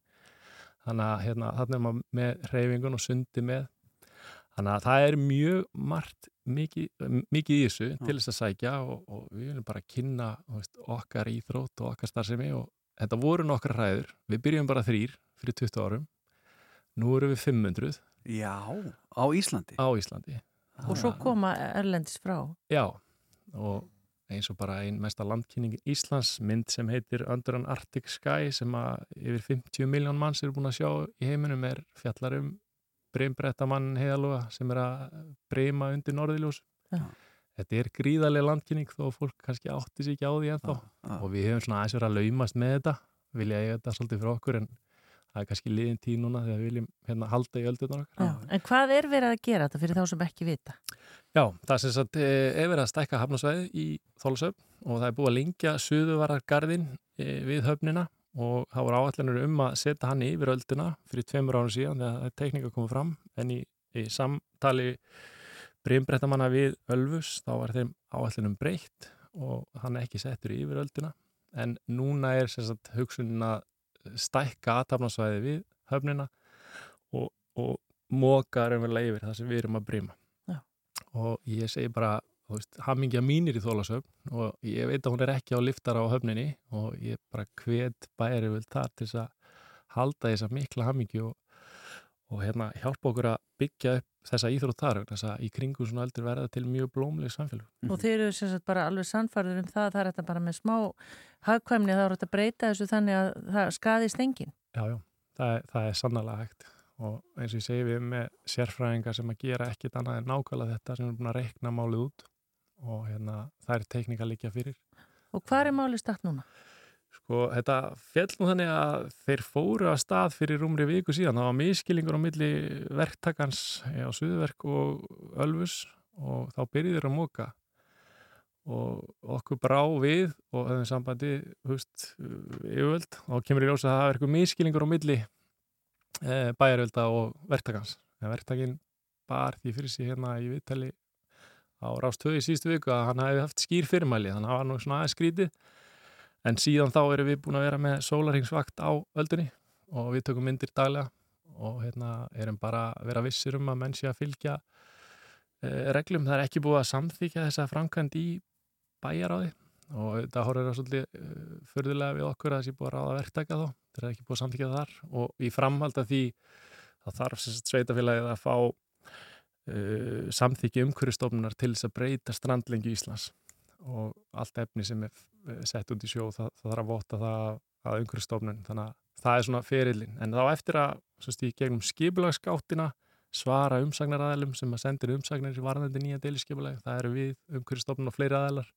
Þannig að hérna, þarna er maður með reyfingun og sundi með Þannig að það er mjög margt mikið, mikið í þessu til þess að sækja og, og við viljum bara kynna veist, okkar íþrótt og okkar starfsemi og þetta voru nokkra hræður. Við byrjum bara þrýr fyrir 20 árum. Nú eru við 500. Já, á Íslandi. Á Íslandi. Og svo koma Erlendis frá. Já, og eins og bara einn mesta landkynning Íslands mynd sem heitir Under an Arctic Sky sem að yfir 50 miljón manns eru búin að sjá í heiminum er fjallarum breymbreyttamann heiðalúa sem er að breyma undir norðiljós. Já. Þetta er gríðarlega landkynning þó fólk kannski átti sig ekki á því ennþá já. og við hefum svona aðeins verið að laumast með þetta, vilja eiga þetta svolítið fyrir okkur en það er kannski liðin tíð núna þegar við viljum hérna halda í öldunar okkar. En hvað er verið að gera þetta fyrir þá sem ekki vita? Já, það er sem sagt, eh, er verið að stækka hafnasvæði í Þólasöfn og það er búið að lengja suðuvarargarðin eh, við höfnina og það voru áallanur um að setja hann yfir ölduna fyrir tveimur árum síðan þegar teknika komið fram en í, í samtali brimbrettamanna við Ölfus þá var þeim áallanum breytt og hann er ekki settur yfir ölduna en núna er sem sagt hugsunin að stækka aðtapnarsvæði við höfnina og, og móka raunverulega yfir það sem við erum að brima. Og ég segi bara hamingja mínir í þólasöfn og ég veit að hún er ekki á liftara á höfninni og ég bara hvet bæri vel þar til þess að halda þessa mikla hamingju og, og hérna hjálpa okkur að byggja upp þessa íþrótt þar þess að í kringu svona öldur verða til mjög blómleg samfélag Og þeir eru sem sagt bara alveg sannfarður um það að það er þetta bara með smá hagkvæmni þá er þetta að breyta þessu þannig að það skadist enginn. Já, já, það er, það er sannlega hægt og eins og ég segi við með sérfræðingar sem að gera ekkit annað en nákvæmlega þetta sem er búin að reikna málið út og hérna það er teknika líka fyrir. Og hvað er málið start núna? Sko þetta fjall nú þannig að þeir fóru að stað fyrir rúmri viku síðan. Það var miskilingur á milli verktakans á Suðverk og Ölfus og þá byrjuði þeir að móka og okkur brá við og höfum sambandi húst yfirvöld og kemur í ljós að það er eitthvað miskilingur á milli e, bæjarvölda og verktakans. Verktakin bar því fyrir sig hérna í viðtali á Rástöðu í síðustu viku að hann hefði haft skýr fyrirmæli þannig að það var nú svona aðeins skrítið en síðan þá erum við búin að vera með sólarhengsvakt á öldunni og við tökum myndir daglega og hérna erum bara að vera vissir um að menn sé að fylgja eh, reglum. Það er ekki búið að samþykja þessa framkvæmd í bæjaráði og þetta horfður það svolítið uh, förðulega við okkur að það sé búið að ráða verktaka þá þetta er ekki búið að samþykja það þar. Og í framhald af því þá þarf sveitafélagið að fá uh, samþykja umhverjastofnunar til þess að breyta strandlengi Íslands. Og allt efni sem er eh, sett út í sjó það, það þarf að vota það að umhverjastofnun þannig að það er svona ferillin en þá eftir að stík gegnum skipulagsgáttina svara umsagnaræðilum sem að sendir umsagnir í varðandi nýja deiliskeipulagi, það eru við umhverjastofnun og fleiri aðeilar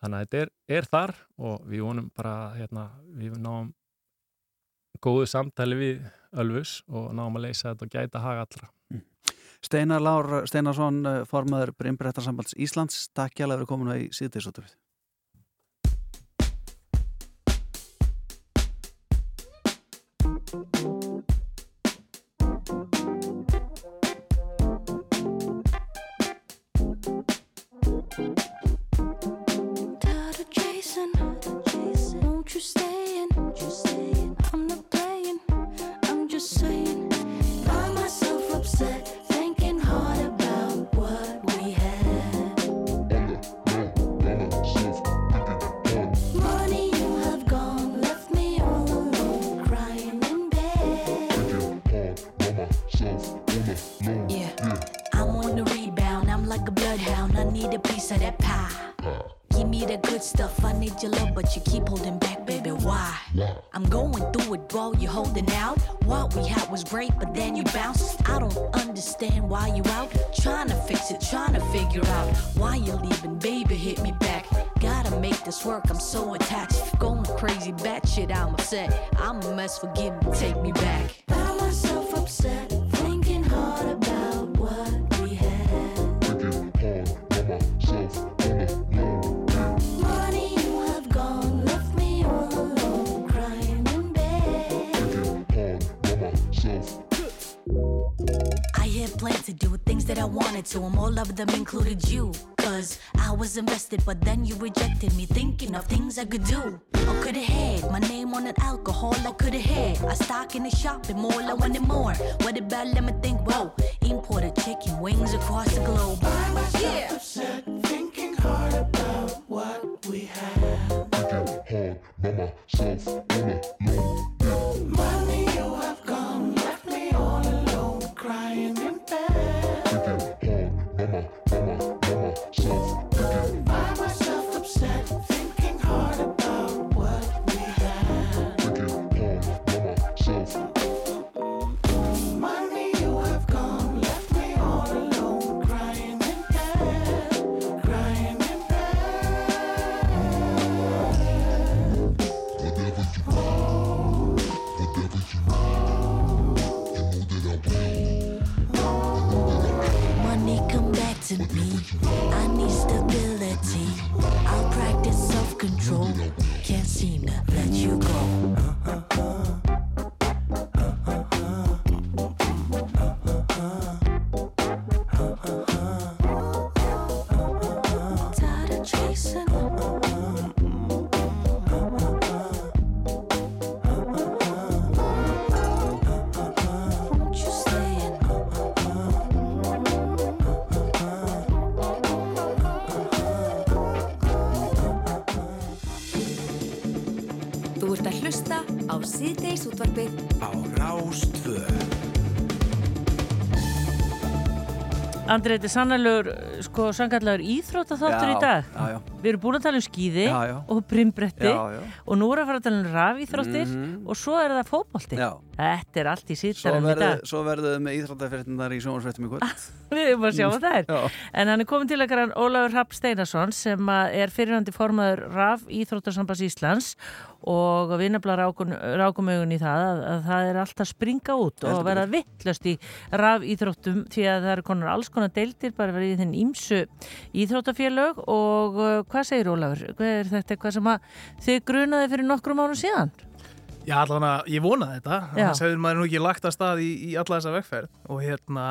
þannig að þetta er, er þar og við vonum bara hérna, við náum góðu samtali við Ölfus og náum að leysa þetta og gæta haga allra Steinar Lár Steinarsson, formaður Brimbrettarsambands Íslands, takk hjá að vera komin í síðdeisótafið. Andrei, þetta er sannalegur sko sangallegur íþróttaþáttur í dag. Já, já, Við erum búin að tala um skíði Já, og brimbretti og nú erum við að fara að tala um rafíþróttir. Mhm. Og svo er það fótbolti. Já. Þetta er allt í sýttarum í dag. svo verður við með íþróttafréttinnar í sjónvarsfréttum í kvöld. Við erum að sjá hvað það er En hann er komin til okkar hann Ólafur Rapp Steinarsson sem er fyrirhandi formaður RAF Íþróttarsambans Íslands. Og við nefnilega rákum, augun í það að, að það er alltaf springa út og vera vittlust í RAF Íþróttum því að það eru konar alls konar deildir bara verið í þinn ímsu íþróttafélög. Og uh, hvað segir Ólafur? Hvað er þetta? Eitthvað sem að þið grunaði fyrir nokkrum árum síðan? Já, allavega, ég vonaði þetta. Þannig að maður nú ekki lagt að stað í, í alla þessa vegferð. Og hérna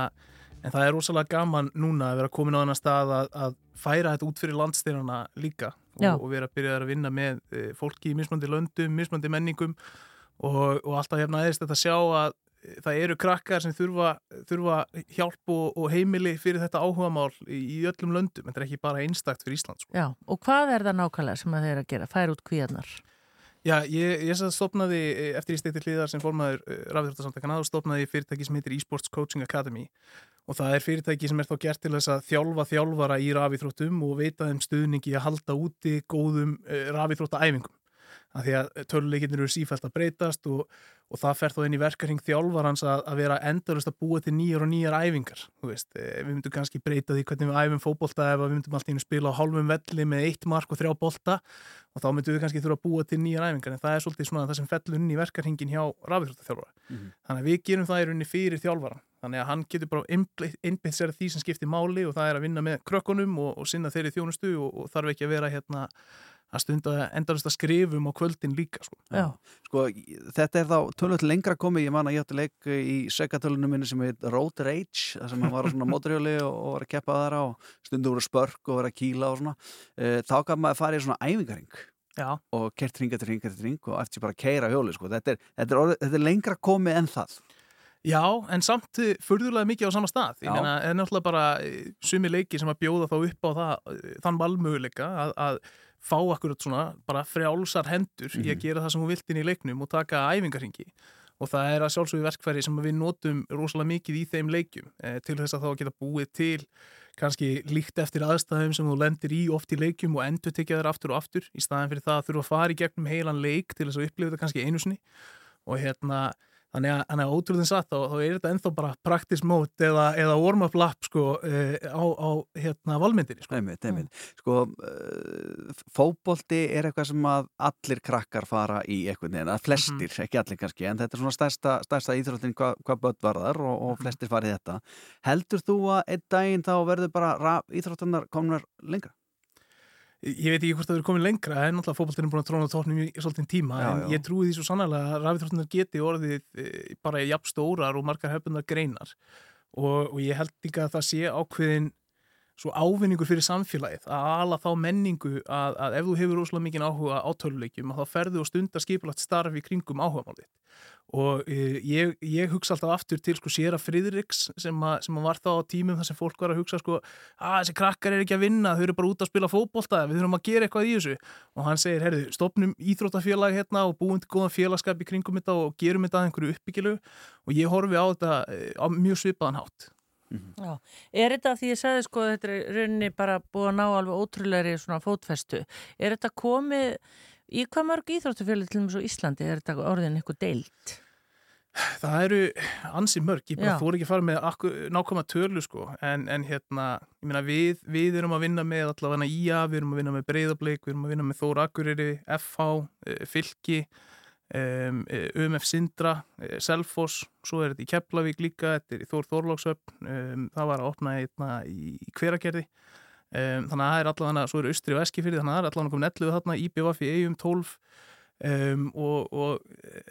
en það er rosalega gaman núna að vera komin á þennan stað að, að færa þetta út fyrir landstyrana líka. Og, og vera að byrja að vinna með e, fólki í mismandi löndum, mismandi menningum. Og, og alltaf hérna aðeins þetta sjá að e, það eru krakkar sem þurfa, þurfa hjálp og, og heimili fyrir þetta áhugamál í, í öllum löndum, þetta er ekki bara einstakt fyrir Ísland sko. Já, og hvað er það nákvæmlega sem þeir að gera? Færa út kvíarnar? Já, ég, ég satt stopnaði eh, eftir í stekti hliðar sem formaður rafþjóttarsamtakana og stopnaði fyrirtæki sem heitir eSports Coaching Academy og það er fyrirtæki sem er þá gert til þess að þjálfa þjálfara í rafíþróttum og veita þeim stuðningi að halda úti góðum uh, rafíþróttaæfingum. Af því að töluleikinnir eru sífælt að breytast og, og það fer þá inn í verkarhing þjálfarans að, að vera endurist að búa til nýjar og nýjar æfingar. Veist, eh, við myndum kannski breyta því hvernig við æfum fótbolta ef við myndum alltaf að spila á hálfum velli með eitt mark og þrjá bolta og þá myndum við kannski þurfa að búa til nýjar æfingar en það er svolítið svona það sem fellur inn í verkarhingin hjá rafíþróttaþjálfara. Mhm. Þannig að við gerum það í rauninni fyrir þjálfaran. Þannig að hann getur bara einbeitt sér að því sem skiptir máli og það er að vinna með krökkunum og, og sinna þeirri þjónustu og, og þarf ekki að vera hérna að stunda endarist að skrifum á kvöldin líka sko. Já. sko, þetta er þá tölvöld lengra komið, ég man að ég átti leik í segatölunum minni sem heit Road Rage þar sem hann var á svona mótrjóli og, og var að keppa þar á stundum voru spörk og vera að kýla og svona e, þá gaf maður að fara í svona æfingaring Já, og kert ring eftir ring eftir ring og eftir bara að keira hjóli sko. þetta, er, þetta, er orðið, þetta er lengra komið en það Já, en samt eh, furðulega mikið á sama stað. Ég meina, það er náttúrulega bara eh, sumi leiki sem að bjóða þá upp á það, þann valmöguleika að, að fá akkurat svona bara frjálsar hendur í að gera það sem hún vilt inn í leiknum og taka æfingarhingi. Og það er að sjálfsögðu verkfæri sem við notum rosalega mikið í þeim leikjum eh, til þess að þá geta búið til kannski líkt eftir aðstæðum sem þú lendir í oft í leikjum og endur tekja þér aftur og aftur í staðin fyrir það að þurfa að fara í gegnum heilan leik til þess að upplifa þetta kannski einu sinni og hérna Þannig að, að ótrúðin satt þá, þá er þetta ennþá bara practice mode eða, eða warm-up lap sko, uh, á, á hérna, valmyndinni. Sko. Einmitt, einmitt. Sko, uh, fótbolti er eitthvað sem að allir krakkar fara í einhvern veginn, að flestir, ekki allir kannski, en þetta er svona stærsta, stærsta íþróttin hvað hva börn varðar og, og flestir farið þetta. Heldur þú að einn daginn þá verður bara íþróttinnar komnar lengra? Ég veit ekki hvort það verður komin lengra en náttúrulega fótballtinn er búin að tróna tóknum í svolítinn tíma Já, en já. ég trúi því svo sannlega að rafithróttunar geti orðið e, bara jafn stórar og margar hefðunar greinar og, og ég held líka að það sé ákveðin svo ávinningur fyrir samfélagið að ala þá menningu að, að ef þú hefur rosalega mikið áhuga á töluleikjum að þá ferðu og stundar skipulagt starf í kringum áhugamálið og e, ég, ég hugsa alltaf aftur til sko séra Friðriks sem, a, sem að var þá á tímum þar sem fólk var að hugsa sko að þessi krakkar er ekki að vinna, þau eru bara út að spila fótbolta við þurfum að gera eitthvað í þessu. Og hann segir, herðu, stopnum íþróttafélag hérna og búum til góðan félagskap í kringum þetta og gerum þetta að einhverju uppbyggilu. Og ég horfi á þetta eh, á mjög svipaðan hátt. Já, er þetta því ég sagði sko þetta er í rauninni bara búið að ná alveg ótrúlegri svona fótfestu. Er þetta komið í hvað mörg íþróttufjölu til og með svo Íslandi er þetta orðin eitthvað deilt? Það eru ansi mörg, ég bara fór ekki að fara með nákvæma tölu sko. En, en hérna, ég meina við, við erum að vinna með allavega IA, við erum að vinna með Breiðablík, við erum að vinna með Þór Akureyri, FH, eh, Fylki um, UMF Sindra eh, Selfoss, svo er þetta í Keflavík líka, þetta er í Þór Þorlóksöfn um, það var að opna einna í, um, þannig að það er allavega, svo er Austri og Eskifyrði þannig að það er allavega komin 11 þarna, IBVF í eigum 12 Um, og, og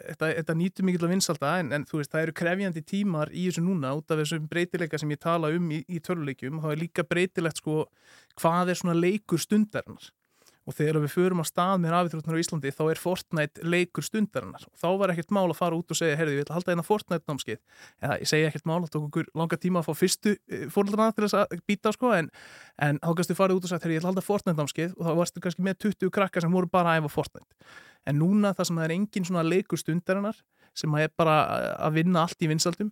þetta, þetta nýtur mikill að vinsalda en, en þú veist, það eru krefjandi tímar í þessu núna út af þessum breytileika sem ég tala um í, í töluleikjum það er líka breytilegt sko hvað er svona leikur stundarinnar og þegar við förum á stað með rafíþróttunar á Íslandi þá er Fortnite leikur stundarinnar. Og þá var ekkert mál að fara út og segja heyrðu, ég vil halda eina Fortnite námskeið eða ég segja ekkert mál, það tók okkur langa tíma að fá fyrstu fóröldrana til þess að býta sko, en, en þá kannstu farið út og sagt heyrðu, ég vil halda Fortnite námskeið og þá varstu kannski með 20 krakkar sem voru bara að æfa Fortnite. En núna það sem það er engin svona leikur stundarinnar sem er bara að vinna allt í vinsaldum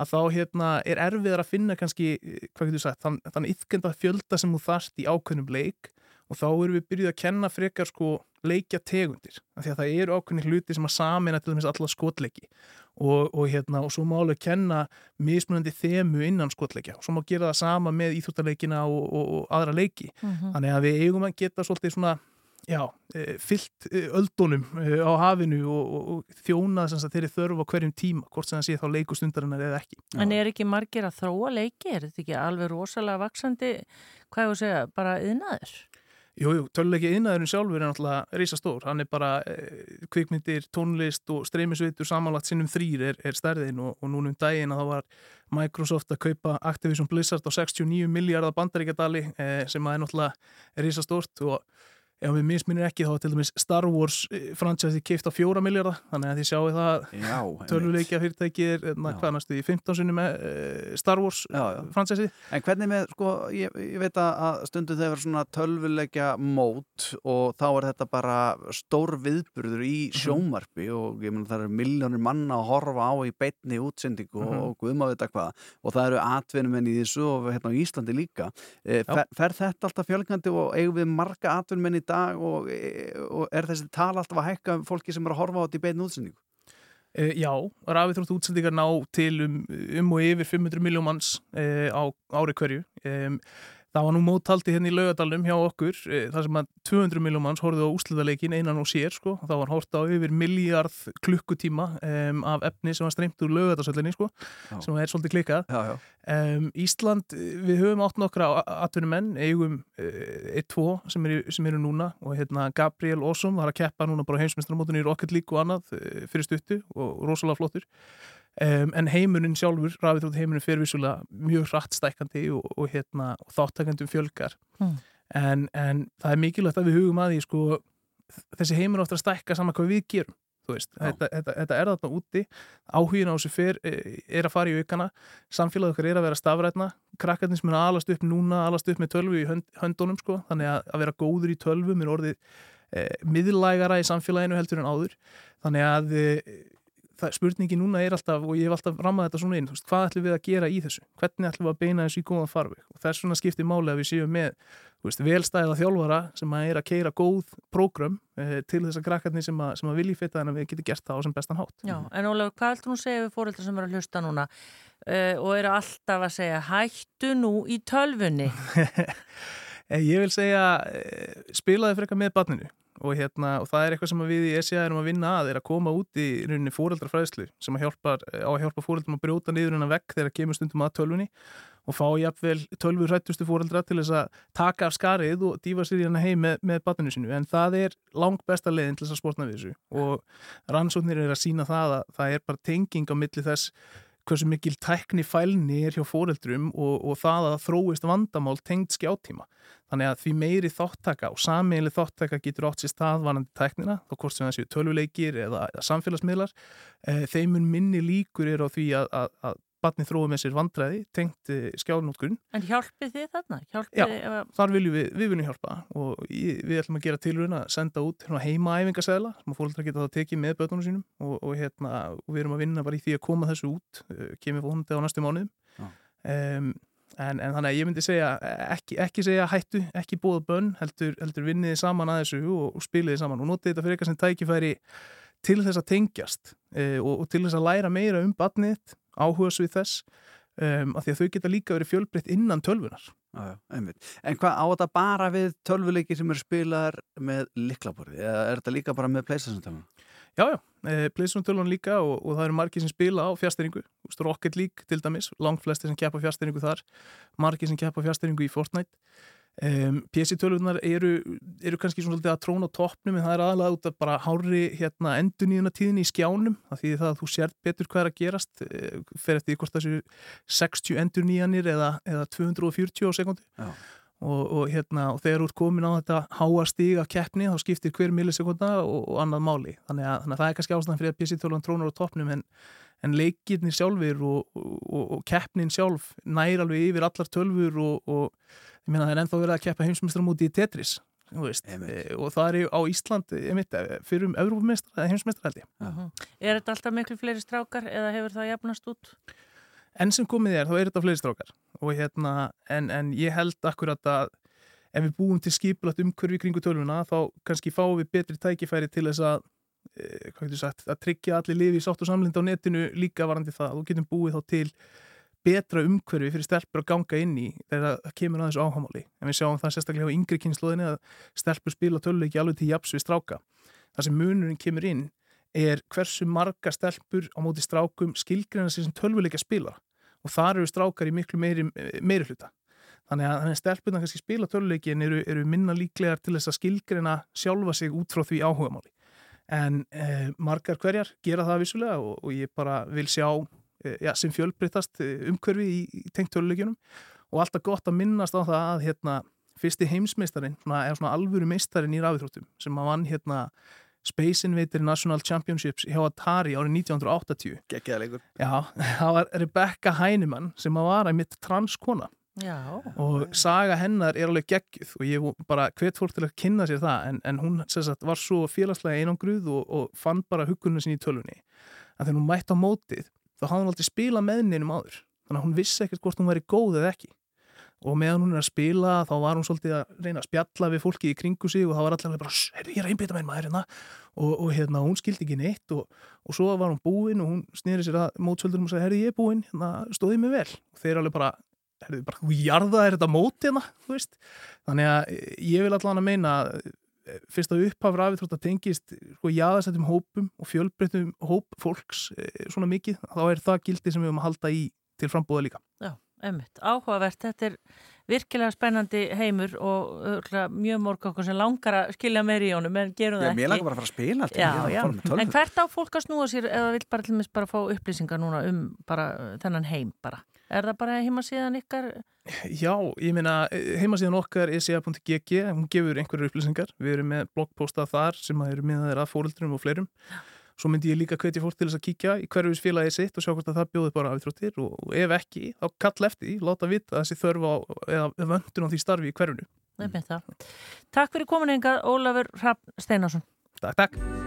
að þá hérna, er erfiðar að finna kannski, eh, hvað getur sagt, þann, þann yfkenda fjölda sem þú þarft í ákveðnum leik og þá erum við byrjuð að kenna frekar sko leikja tegundir af því að það eru ákveðni hluti sem að samina til dæmis alla skotleiki og, og, hérna, og svo má alveg kenna mismunandi þemu innan skotleikja og svo má gera það sama með íþjóttarleikina og, og, og aðra leiki Mhm. þannig að við eigum að geta svolítið svona já, eh, fyllt eh, öldunum eh, á hafinu og, og, og þjóna sem sagt þeirri þörf á hverjum tíma hvort sem það sé þá leikustundarinnar eða ekki En er ekki margir að þróa leiki? Er þetta ekki alveg rosalega vaksandi, hvað ég að segja, bara yðnaður? Jú, jú, töluleiki innæðurinn sjálfur er náttúrulega risastór, hann er bara eh, kvikmyndir, tónlist og streymisveitur samanlagt sinnum þrýr er, er stærðin og, og núna um daginn að það var Microsoft að kaupa Activision Blizzard á 69 miljardar bandaríkjadali eh, sem að er náttúrulega risastórt og ef við misminir ekki þá til dæmis Star Wars eh, franchise keift á fjóra miljardar þannig að þið sjáu það töluleikja fyrirtæki er na, Já. hvað næstu í 15 sinni með eh, Star Wars já. franchise En hvernig með, sko, ég, ég veit að- stundum þegar svona tölvuleikja mót og þá er þetta bara stór viðburður í Mhm. sjómarpi og ég meina það eru miljónir manna að horfa á í beinni útsendingu Mhm. og guðma veit að hvað og það eru atvinnumenn í þessu og hérna á Íslandi líka. Fer, fer þetta alltaf fjölgandi og eigum við marga atvinnumenn í dag og, og er þessi tala alltaf að hækka um fólki sem er að horfa á þetta í beinni útsendingu? Uh, já, rafið þrótt útsendingar ná til um, um og yfir 500 miljón manns uh, á ári hverju. Það var nú móttaldi hérna í laugadalum hjá okkur, uh, þar sem að 200 miljón manns horfðu á úslitaleikin einan og sér, sko. Það var hort á yfir miljard klukkutíma um, af efni sem var streymt úr laugadalsöllinni, sko, Já. sem er svolítið klikkað. Já, já. Um, Ísland, eh, við höfum átt nokkra atvinnumenn, eigum uh, eitt, tvo sem eru, sem eru núna og hérna Gabriel Ossom var að keppa núna bara heimsmestramótunni í Rocket League og annað uh, fyrir stuttu og rosalega flottur um, en heimurinn sjálfur, rafið þrótt heimurinn fyrir vissulega mjög hratt stækandi og, og, hérna, og þáttakandum fjölgar. Mm. en, en það er mikilvægt að við hugum að því sko, þessi heimur ofta að stækka saman hvað við gerum þetta, þetta, þetta er þarna úti. Áhugin á þessu fer, eh, er að fara í aukana. Samfélag okkar er að vera stafrætna krakkarnir sem er að alast upp núna alast upp með tölvu í hönd, höndunum sko. Þannig að, að vera góður í tölvum er orðið eh, miðlægara í samfélaginu heldur en áður. Þannig að eh, það, spurningi núna er alltaf og ég hef alltaf rammað þetta svona inn veist, hvað ætlum við að gera í þessu, hvernig ætlum við að beina þessu í góðan farveg? Og þess vegna skiptir máli að við séum með veist, velstæða þjálfara sem að er að keira góð prógram eh, til þess að krakkarnir sem að, sem að vilji fitta þannig að við getum gert það á sem bestan hátt. Já, en Ólafur, hvað ætlum þú að segja við fóreldrar sem eru að hlusta núna? Uh, og eru alltaf að segja hættu nú í tölvunni? Eh, Ég vil segja, eh, spilaði frekar með barninu og, hérna, og það er eitthvað sem við í SIA erum að vinna að er að koma út í rauninni fóreldrafræðslu sem að hjálpa, á að hjálpa fóreldrum að brjóta niður hennar vekk þegar kemur stundum að tölvunni og fá jafnvel tölvur hrættustu fóreldra til þess að taka af skarið og dýfa sér í hennar heim með, með barninu sinu en það er langt besta leiðin til þess að sportna við þessu og rannsóknir er að sína það að það er bara tenging á milli þess hversu mikil tækni fælni er hjá fóreldrum og, og það að þróist vandamál tengd skjáttíma. Þannig að því meiri þáttaka og sammeili þáttaka getur átt sér staðvanandi tæknina, þá hvort sem það séu tölvuleikir eða, eða samfélagsmiðlar, e, þeimun minni líkur er á því að, að, að batni þrói með sér vandræði tengt e, skjánótkunn. En hjálpið þið þarna? Hjálpið Já, að... þar viljum við, við viljum hjálpa og ég, við ætlum að gera tilruna að senda út hérna, heimaæfingasæðla sem að fólkdra geta það tekið með bötunum sínum og, og, hérna, og við erum að vinna bara í því að koma þessu út, uh, kemur vonandi á næstu mánuðum. Já. Um, en, en þannig að ég myndi segja, ekki, ekki segja hættu, ekki bóða bönn, heldur, heldur vinniði saman að þessu og, og spiliði saman og notið þetta fyrir eitthvað sem tækifæri til þess að tengjast uh, og, og til þess að læra meira um batnið, áhuga svo í þess um, af því að þau geta líka verið fjölbreytt innan tölvunar. Einmitt. En hvað á þetta bara við tölvuleiki sem eru spilaðar með liklaborði eða er þetta líka bara með PlayStation-tölvun? Já, já, eh, PlayStation tölvan líka og, og það eru margir sem spila á fjárstæringu Rocket League til dæmis, langt flesti sem keppa fjárstæringu þar, margir sem keppa fjárstæringu í Fortnite. Um, PC tölvunar eru, eru kannski svona svolítið að tróna toppnum en það er aðalega út af bara hári hérna, enduníðuna tíðinni í skjánum það því það að þú sért betur hvað er að gerast eh, fer eftir hvort þessu 60 enduníðanir eða, eða 240 á sekundi Já. Og, og, hérna, og þegar þú ert komin á þetta háa stíg af keppni þá skiptir hver millisekunda og, og annað máli þannig að, þannig að það er kannski ástæðan fyrir að PC-tölvan trónar á toppnum en, en leikirnir sjálfur og, og, og keppnin sjálf nær alveg yfir allar tölfur og, og ég meina það er ennþá verið að keppa heimsmyndstramóti í Tetris þú veist, e, og það er á Ísland einmitt, eh, fyrir um Európumestra eða heimsmestra held ég. Mhm. Er þetta alltaf miklu fleiri strákar eða hefur það jafnast út? Enn sem komið er, þá er þetta fleiri strákar. Og hérna, en, en ég held akkurat að ef við búum til skipulagt umhverfi kringu tölvuna, þá kannski fáum við betri tækifæri til þess að e, sagt, að tryggja allir lifi í sátt og samlind á netinu líka varandi það. Og getum búið þá til betra umhverfi fyrir stelpur að ganga inn í þegar það kemur að þessu áhámáli en við sjáum það sérstaklega á yngri kynnslóðinni að stelpur spila töluleiki alveg til japs við stráka. Það sem munurinn kemur inn er hversu marga stelpur á móti strákum skilgreina sér sem tölvuleika spila og þar eru strákar í miklu meiri, meiri hluta. Þannig að, að stelpurna kannski spila töluleikin eru, eru minna líklegar til þess að skilgreina sjálfa sig út frá því áhugamáli. En eh, margar hverjar gera það vissulega og, og ég bara vil sjá eh, ja, sem fjölbreytast eh, umhverfi í, í tengt töluleikinum og alltaf gott að minnast á það að hérna, fyrsti heimsmeistarin eða svona alvöru meistarin í rafithróttum sem að vann hérna Space Invader National Championships hjá Atari árið 1980 Gekkjaða leikur. Já, það var Rebecca Heinemann sem að vara í mitt transkona. Já. og saga hennar er alveg geggjuð og ég bara hvet fólk til að kynna sér það en, en hún sagt, var svo félagslega einangruð og, og fann bara hugunum sinni í tölunni að þegar hún mætti á mótið þá hafði hún aldrei spilað með neinum áður. Þannig að hún vissi ekkert hvort hún væri góð eða ekki og meðan hún er að spila þá var hún svolítið að reyna að spjalla við fólki í kringu sig og það var allir bara ég er einbita með maður hérna. Og, og hérna hún skildi ekki neitt og, og svo var hún búinn og hún snýri sér að mótsvöldurum og sagði herri ég er búinn, hérna stóði mig vel. Og þeir alveg bara, herri bara hún jarða er þetta mót hérna, þú veist. Þannig að ég vil allan að meina eh, fyrst að upphaf rafið þrótt að tengist sko jáðasettum hópum og fjölbreytum hóp fólks eh, svona mikið þá er það gildi sem við höfum að halda í til frambúða líka. Já, einmitt, áhugavert, þetta er virkilega spennandi heimur og mjög mörg okkur sem langar að skilja meir í honum en gerum það Já, ekki. mér langar bara að fara að spila. Já, já, fara með tölvu. en hvert á fólk að snúa sér eða vil bara til og bara fá upplýsingar núna um bara uh, þennan heim bara? Er það bara heima síðan ykkar? Já, ég meina heimasíðan okkar er sia.gg, hún gefur einhverju upplýsingar, við erum með bloggposta þar sem eru miðaðir að fóröldurum og fleirum svo myndi ég líka hvetja fólk til þess að kíkja í hverjus félagið sitt og sjá hvort að það bjóði bara afþróttir og ef ekki, þá kall eftir því láta vita þessi þörf á, eða vöndun á því starfi í hverjunu. Takk fyrir komin engað, Ólafur Rapp Steinarsson. Takk, takk.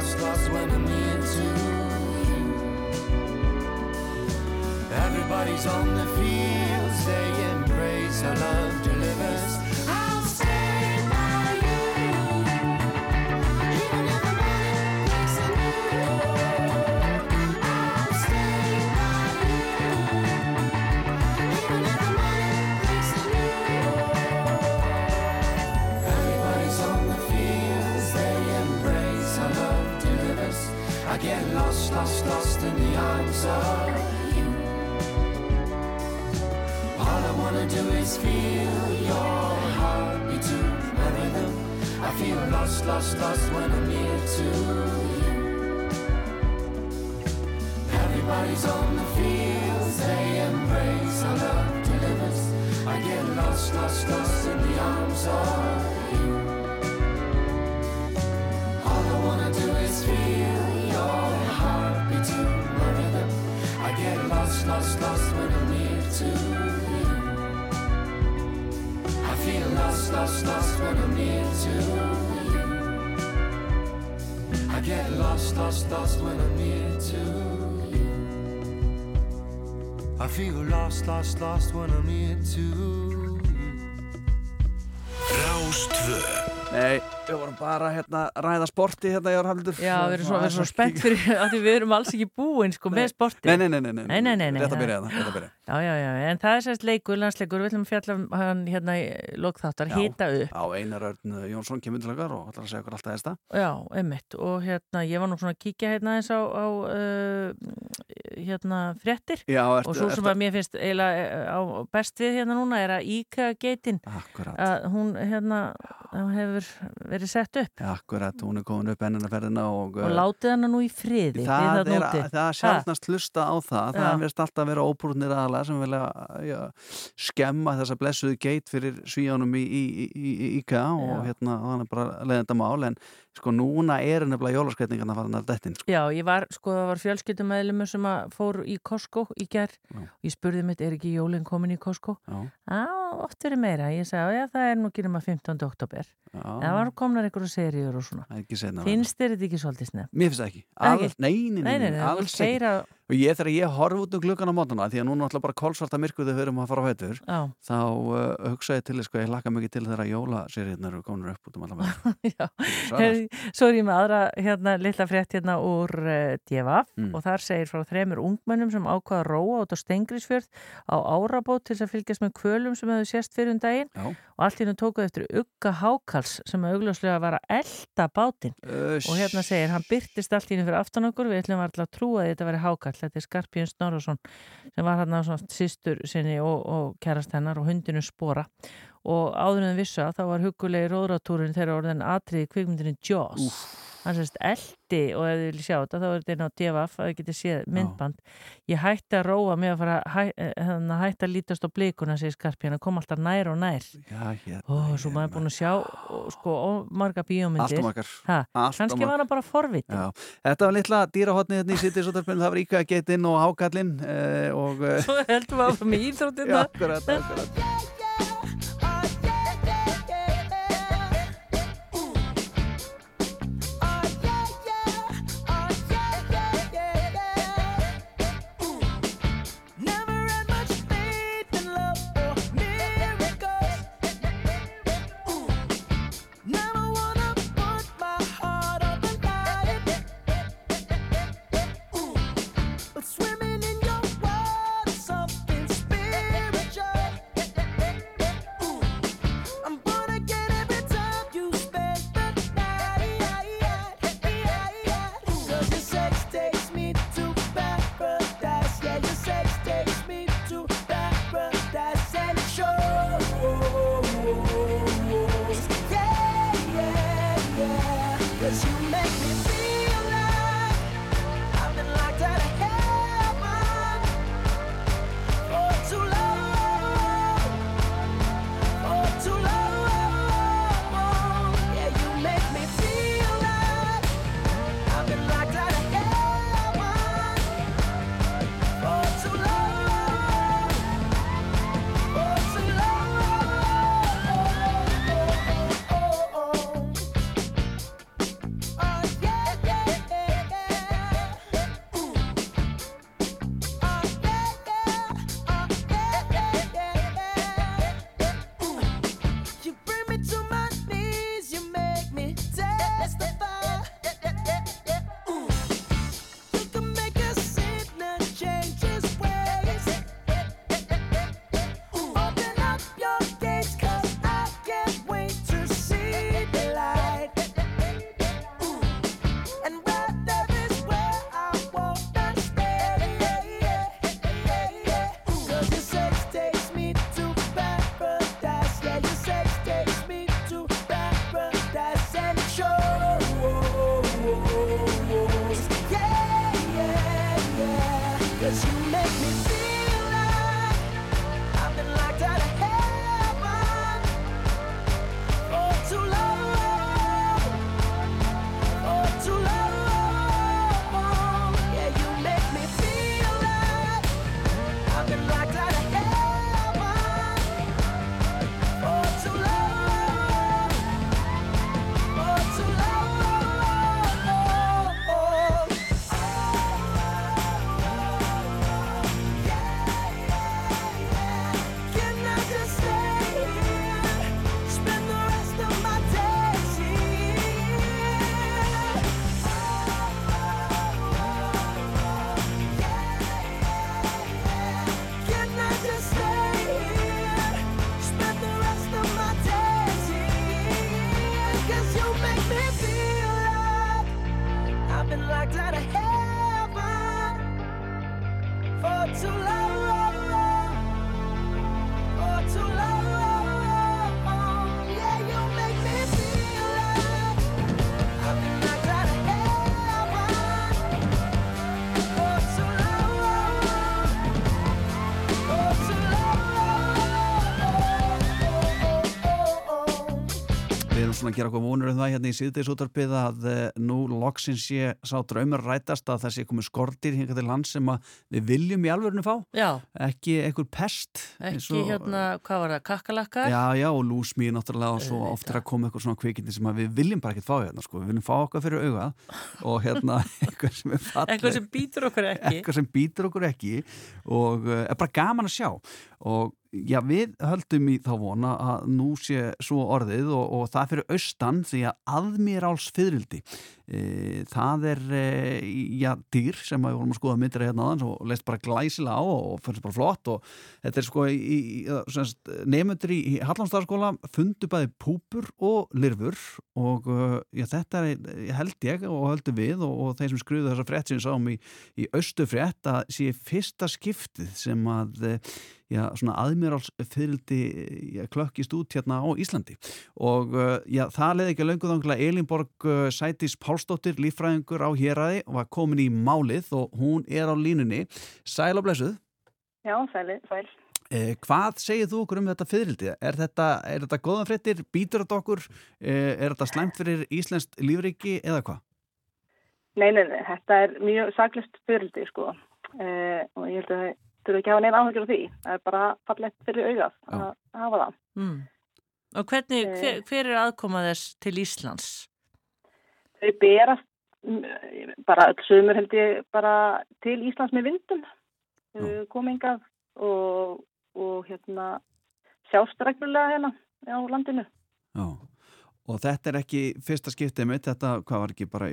Lost, lost, when I'm near to you. Everybody's on the fields, they embrace our love lost, when I'm near to you. Everybody's on the fields, they embrace our love delivers. I get lost, lost, lost in the arms of you. All I wanna do is feel your heartbeat to my rhythm. I get lost, lost, lost when I'm near to you. I feel lost, lost, lost when I'm near to get lost, lost, lost when I'm near to you. I feel lost, lost, lost when I'm near to you. Rástvö Nei, við vorum bara hérna að ræða sporti hérna, var hafður Já, við erum svo, við erum svo spennt fyrir að við erum alls ekki búin sko með sporti. Nei, nei, nei, nei, nei, Nei, nei, nei, Rétt að það- byrja það, rétt að byrja Já, já, já, en það er sérst leikur, landsleikur, við ætlum að fjalla um hann hérna í lokþáttar, Já. hita upp. Já, Einar Örn Jónsson kemur til okkar og ætlar að segja okkur alltaf þesta Já, einmitt, og hérna, ég var nú svona að kíkja hérna eins á, á uh, hérna ertu- og svo sem að mér finnst eiginlega eh, á best við hérna núna er að IKEA-geitin Akkurat. að hún hérna hefur verið sett upp akkurat, hún er komin upp ennina ferðina og, og látið hana nú í friði Það þarna er, það er sjálfnast hlusta á það það er verið alltaf að vera óbrúnir aðalega sem vilja já, skemma þessa blessuðu geit fyrir svíjónum í, í, í, í, í IKEA og hérna, það er bara leiðenda mál en sko núna er nefnilega jólaskreitingarna farin að dettin sko. Já, ég var, sko, það var fjölskyldumæðlumur sem fór í Costco í gerð Já. ég spurði mitt, er ekki jólinn komin í Costco? Já. Já, oft verið meira ég sagði, já, það er nú ekki nema 15. oktober Já. það var komnar einhverju seríur og svona er finnst þér þetta ekki svolítið snef? Mér finnst það ekki, Það All, ekki? nei, nei, nei, Nei, nei, nei, þú alls vilt keyra- ekki og ég þegar ég horf út um gluggan á mótana því að núna ætla bara kólsvarta myrku þegar við erum að fara á hættur þá uh, hugsa ég til þess sko, ég laka mikið til þegar jólaseríðnar eru komin upp út um allar með Svo er ég með aðra hérna, litla frétt hérna úr uh, DFF Mm. og þar segir frá þremur ungmennum sem ákvaða að róa út á Stengrisfjörð á árabót til þess að fylgjast með kvölum sem hefur sést fyrir um daginn Já. og allt hennu tókuð eftir Ugga Hákals sem augljóslega var að elda bátinn. Og hérna segir, hann byrtist allt hennu fyrir aftan okkur við ætlum alltaf að trúa að þetta veri Hákall þetta er Skarpjörn Snorarsson sem var hann að sýstur sinni og, og kærast hennar og hundinu spora. Og áður en vissu að þá var hugulegi róðratúrin þegar orðin atriði kvikmyndinu Jaws hann sérst eldi og ef þið viljið sjá þetta þá er þetta inn á DFF að þið getið séð myndband. Ég hætti að róa mig að fara hæ, hérna, hætti að lítast á blikuna segir Skarpjörn að koma alltaf nær og nær. Já, hérna, og svo maður er búin að sjá og, sko, og marga bíómyndir. Allt of kannski var hann bara forvit Já, þetta var litla dýrahotnið hérna í sittisóttarpinu, það var íkvæða getinn og hákallinn eh, og eh, Svo heldum við áfram í íþróttina. Já, akkurat, svona að gera okkur vonur um það hérna í síðdeisútarpið að uh, nú loksins sé sá draumur rætast að það sé komið skortir hinga til land sem við viljum í alvörinu fá. Já, ekki einhver pest ekki og- hérna, hvað var það, kakkalakkar? Já, já, og lúsmíð náttúrulega og svo oft er að koma eitthvað svona kvikindi sem við viljum bara ekkert fá hérna, sko, við viljum fá okkar fyrir augað og hérna eitthvað sem er fallegt Eitthvað sem býtur okkur ekki. eitthvað sem býtur okkur ekki og uh, er bara gaman að sjá. Og já, við höldum í þá vona að nú sé svo orðið og, og það fyrir austan því að aðmíráls fyririldi e, það er e, já, dýr sem við vorum að skoða myndir hérna aðans og leist bara glæsilega á og finnst bara flott og þetta er sko í, í, í, nefnundur í, í Hallandstarskóla fundu bæði púpur og lirfur og uh, já, þetta er, held ég og höldum við og, og þeir sem skruðu þessa frétt sem við sáum í, í austu frétt að sé fyrsta skiptið sem að já, svona aðmjörálsfyrildi já, klökkist út hérna á Íslandi og uh, já, það leði ekki löngu þanglega Elinborg uh, Sætis Pálsdóttir líffræðingur á héræði og var komin í málið og hún er á línunni Sæl og blessuð Já, sæli, sæl. Eh, hvað segir þú okkur um þetta fyririldi? Er þetta, er þetta góðan fréttir? Býtur þetta okkur? Eh, er þetta slæmt fyrir Íslenskt lífriki eða hvað? Nei, nei, nei, þetta er mjög saklist fyrirldi, sko. Eh, og ég held að það þurfa ekki að hafa neina áhengjur á því. Það er bara fallegt fyrir augað að að hafa það. Mm. Og hvernig, Eh. hver, hver er aðkoma þess til Íslands? Þau berast mm, bara öll sömur held ég bara til Íslands með vindum. Þau komingað og, og hérna sjást reglulega hérna á landinu. Já. Og þetta er ekki fyrsta skiptið mitt, þetta, hvað var ekki bara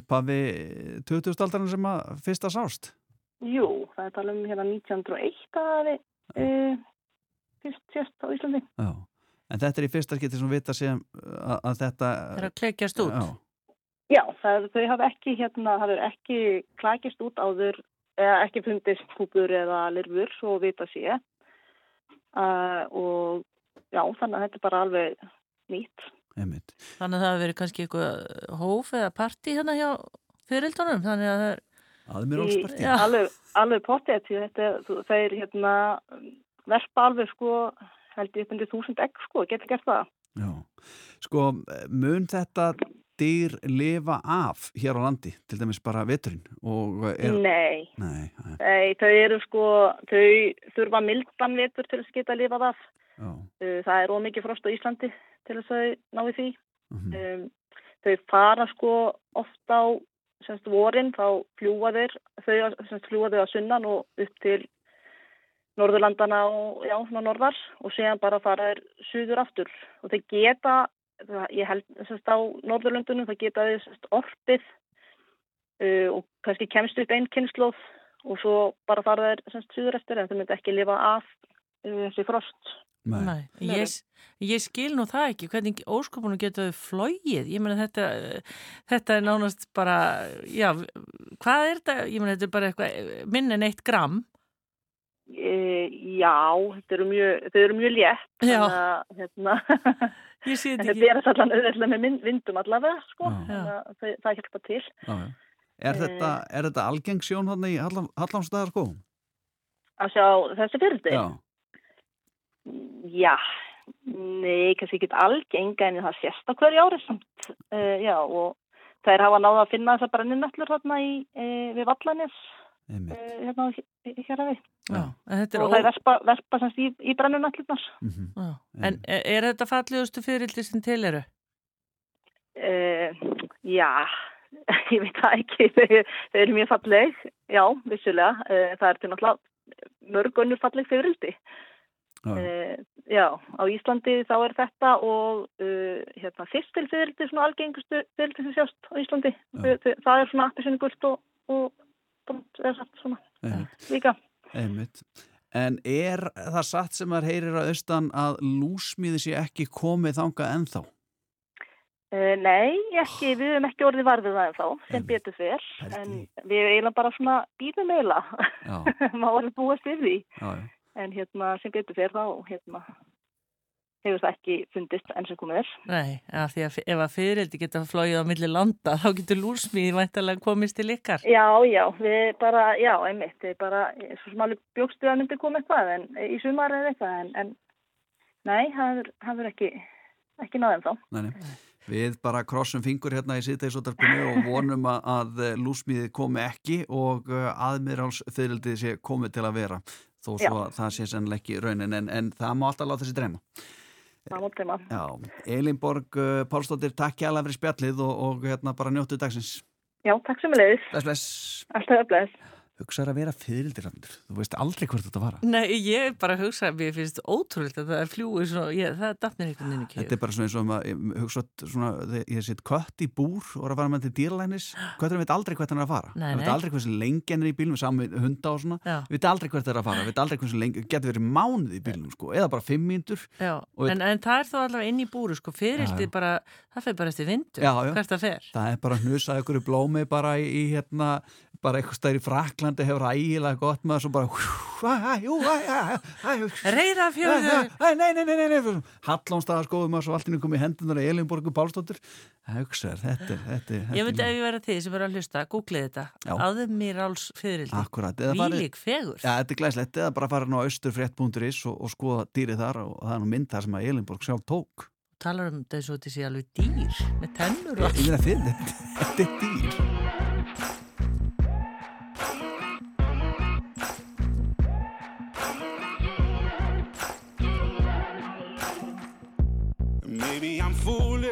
upphafi 2000-aldarinn sem að fyrsta sást? Jú, það er tala um hérna 1901 að það er uh, fyrst sérst á Íslandi. Já. En þetta er í fyrsta skiptið sem vita sem að, að þetta... Það er að klekjast út. Já. Já, það, er- þau hafa ekki, hérna, hafa ekki klækist út áður, eða ekki fundist púpur eða lirfur, svo vita sé. Uh, og já, þannig að þetta er bara alveg nýtt. Einmitt. Þannig að það hafi verið kannski eitthvað hóf eða partí hérna hjá fyririldunum. Þannig að það er... Í- Alveg, alveg potið, því þetta, er- þú- þeir hérna, verpa alveg sko, held ég upp undir þúsund egg sko, getur gert það. Já. Sko, mun þetta dýr lifa af hér á landi, til dæmis bara veturinn? Og er... Nei. Nei, nei. Nei, þau eru sko, þau þurfa mildan vetur til þess að geta að lifa það. Já. Það er ómikið frost á Íslandi til þess að þau náðu því. Mhm. um, þau fara sko oft á semst vorin, þá fljúa þeir, þau semst fljúa þau að sunnan og upp til Norðurlandana og já, svona norðar og séðan bara fara þeir suður aftur og þeir geta, það- ég held semst á Norðurlandunum, það geta þeir semst orpið uh, og kannski kemst upp einn kynnslóð og svo bara fara þeir semst suður eftir en þau myndi ekki lifa af uh, þessi frost. Nei. Nei. Ég, ég skil nú það ekki, hvernig óskopunum getur þau flóið, ég meina þetta, þetta er nánast bara, já, hvað er þetta, ég meina þetta er bara eitthvað minn en eitt gram. E, já, þetta eru mjög, þau eru mjög létt. Að, hérna, þetta þetta ekki. er allan auðvitað með mynd- vindum allavega, sko. Já. Þannig að það, það hjálpa til. Já, já. Er þetta, er þetta algeng sjón hann í Hallamstæðar sko? Að sjá þessi fyrirdi? Já. Já, nei, kannski ekki algeng en það sést á hverju ári samt. Uh, já, og þær hafa náða að finna þessar brennunöllur þarna í, uh, við Vallanis, uh, hérna hér að við. Já, en þetta er Og ó- það verpa, verpa semst í, í brennunöllurnar. Já. En er, er þetta fallegustu fyririldi sem til eru? Uh, já, ég veit það ekki, þau, eru mjög falleg, já, vissulega, uh, það er til náttúrulega mörg önnur falleg fyririldi. Uh, já, á Íslandi þá er þetta og uh, hérna fyrstil fyririldi svona algengustu fyririldi sem sjást á Íslandi. Þau, þau, það er svona appisinu gult og, og brúnt eða satt svona Einmitt. líka. Einmitt. En er það satt sem maður heyrir að austan að lúsmíði sé ekki komið þangað ennþá? Uh, nei, ekki, við höfum ekki orðið varfið það en þá, sem betur fyrr, en við eiginlega bara svona býðum eiginlega, maður orðið búast við því. Já, já. En hérna sem betur fyrir þá hérna hefur það ekki fundist enn sem komið er. Nei, af því að ef að fyririldi geta flóið á milli landa, þá getur lúsmíði væntalega komist til ykkar. Já, já, við bara, já, einmitt, við bara, svo sem alveg bjókstu að myndi koma eitthvað, en í sumar er eitthvað, en, en nei, það hefur ekki ekki náðum þá. Nei, nei. Við bara krossum fingur hérna í síðdeisóttarpinu og vonum að, að lúsmíðið komi ekki og aðmirálsþyrildið sé komið til að vera þó svo Já. að það sé sennlega ekki raunin en, en það má alltaf láta þessi dreyma. Það má dreyma. Já, Elinborg uh, Pálsdóttir, takk hjá fyrir spjallið og, og hérna bara njóttu dagsins. Já, takk sem við leiðis. Alltaf bless. Hugsaður að vera fyrirldirafnir, þú veist aldrei hvert þetta fara. Nei, ég bara hugsa, mér finnst ótrúlega að það er fljúið ég, það dafnir einhvern veginn ekki. Þetta er bara svona eins og um að ég hugsa svona, ég set kött í búr og er að fara með til dýralænis, kötturinn veit aldrei hvert hann er að fara. Nei, Hann veit nei. aldrei hversu lengi hann er í bílnum, saman við hunda og svona, veit aldrei hvert það er að fara, veit aldrei hversu lengi, getur verið mánuð í bílnum sko, eða bara fimm Og- en, en það er þó allavega inn í búru, sko, já. bara, það fer bara eftir vindu, hvert það fer. Það er bara að hnusa ykkur blómi bara í, í hérna, bara eitthvað stær í Fraklandi hefur ægilega gott með það svo bara Reyðafjörður. Nei, nei, nei, nei, nei, nei. Hallónstaðaskóðum að svo allt inn komið hendunar í Elinborgu Pálsdóttir Hugsaður, þetta er, er Ég myndi ef ég verið til sem er að hlusta, googlið þetta, fyririldið. Akkurat, eða farið- Vílík fegur. Já, þetta er glæslegt, eða bara fara nú á austurfrétt.is og, og skoða dýrið þar og það er nú mynd þar sem að Elinborg sjálf tók Talar um eins og þetta sé alveg dýr, með tennur og þið, þetta er dýr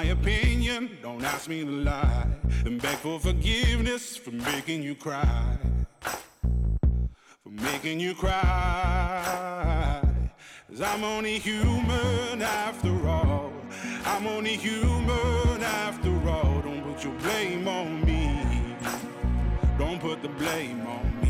my opinion, don't ask me to lie. And beg for forgiveness for making you cry. For making you cry. Cause I'm only human after all. I'm only human after all. Don't put your blame on me. Don't put the blame on me.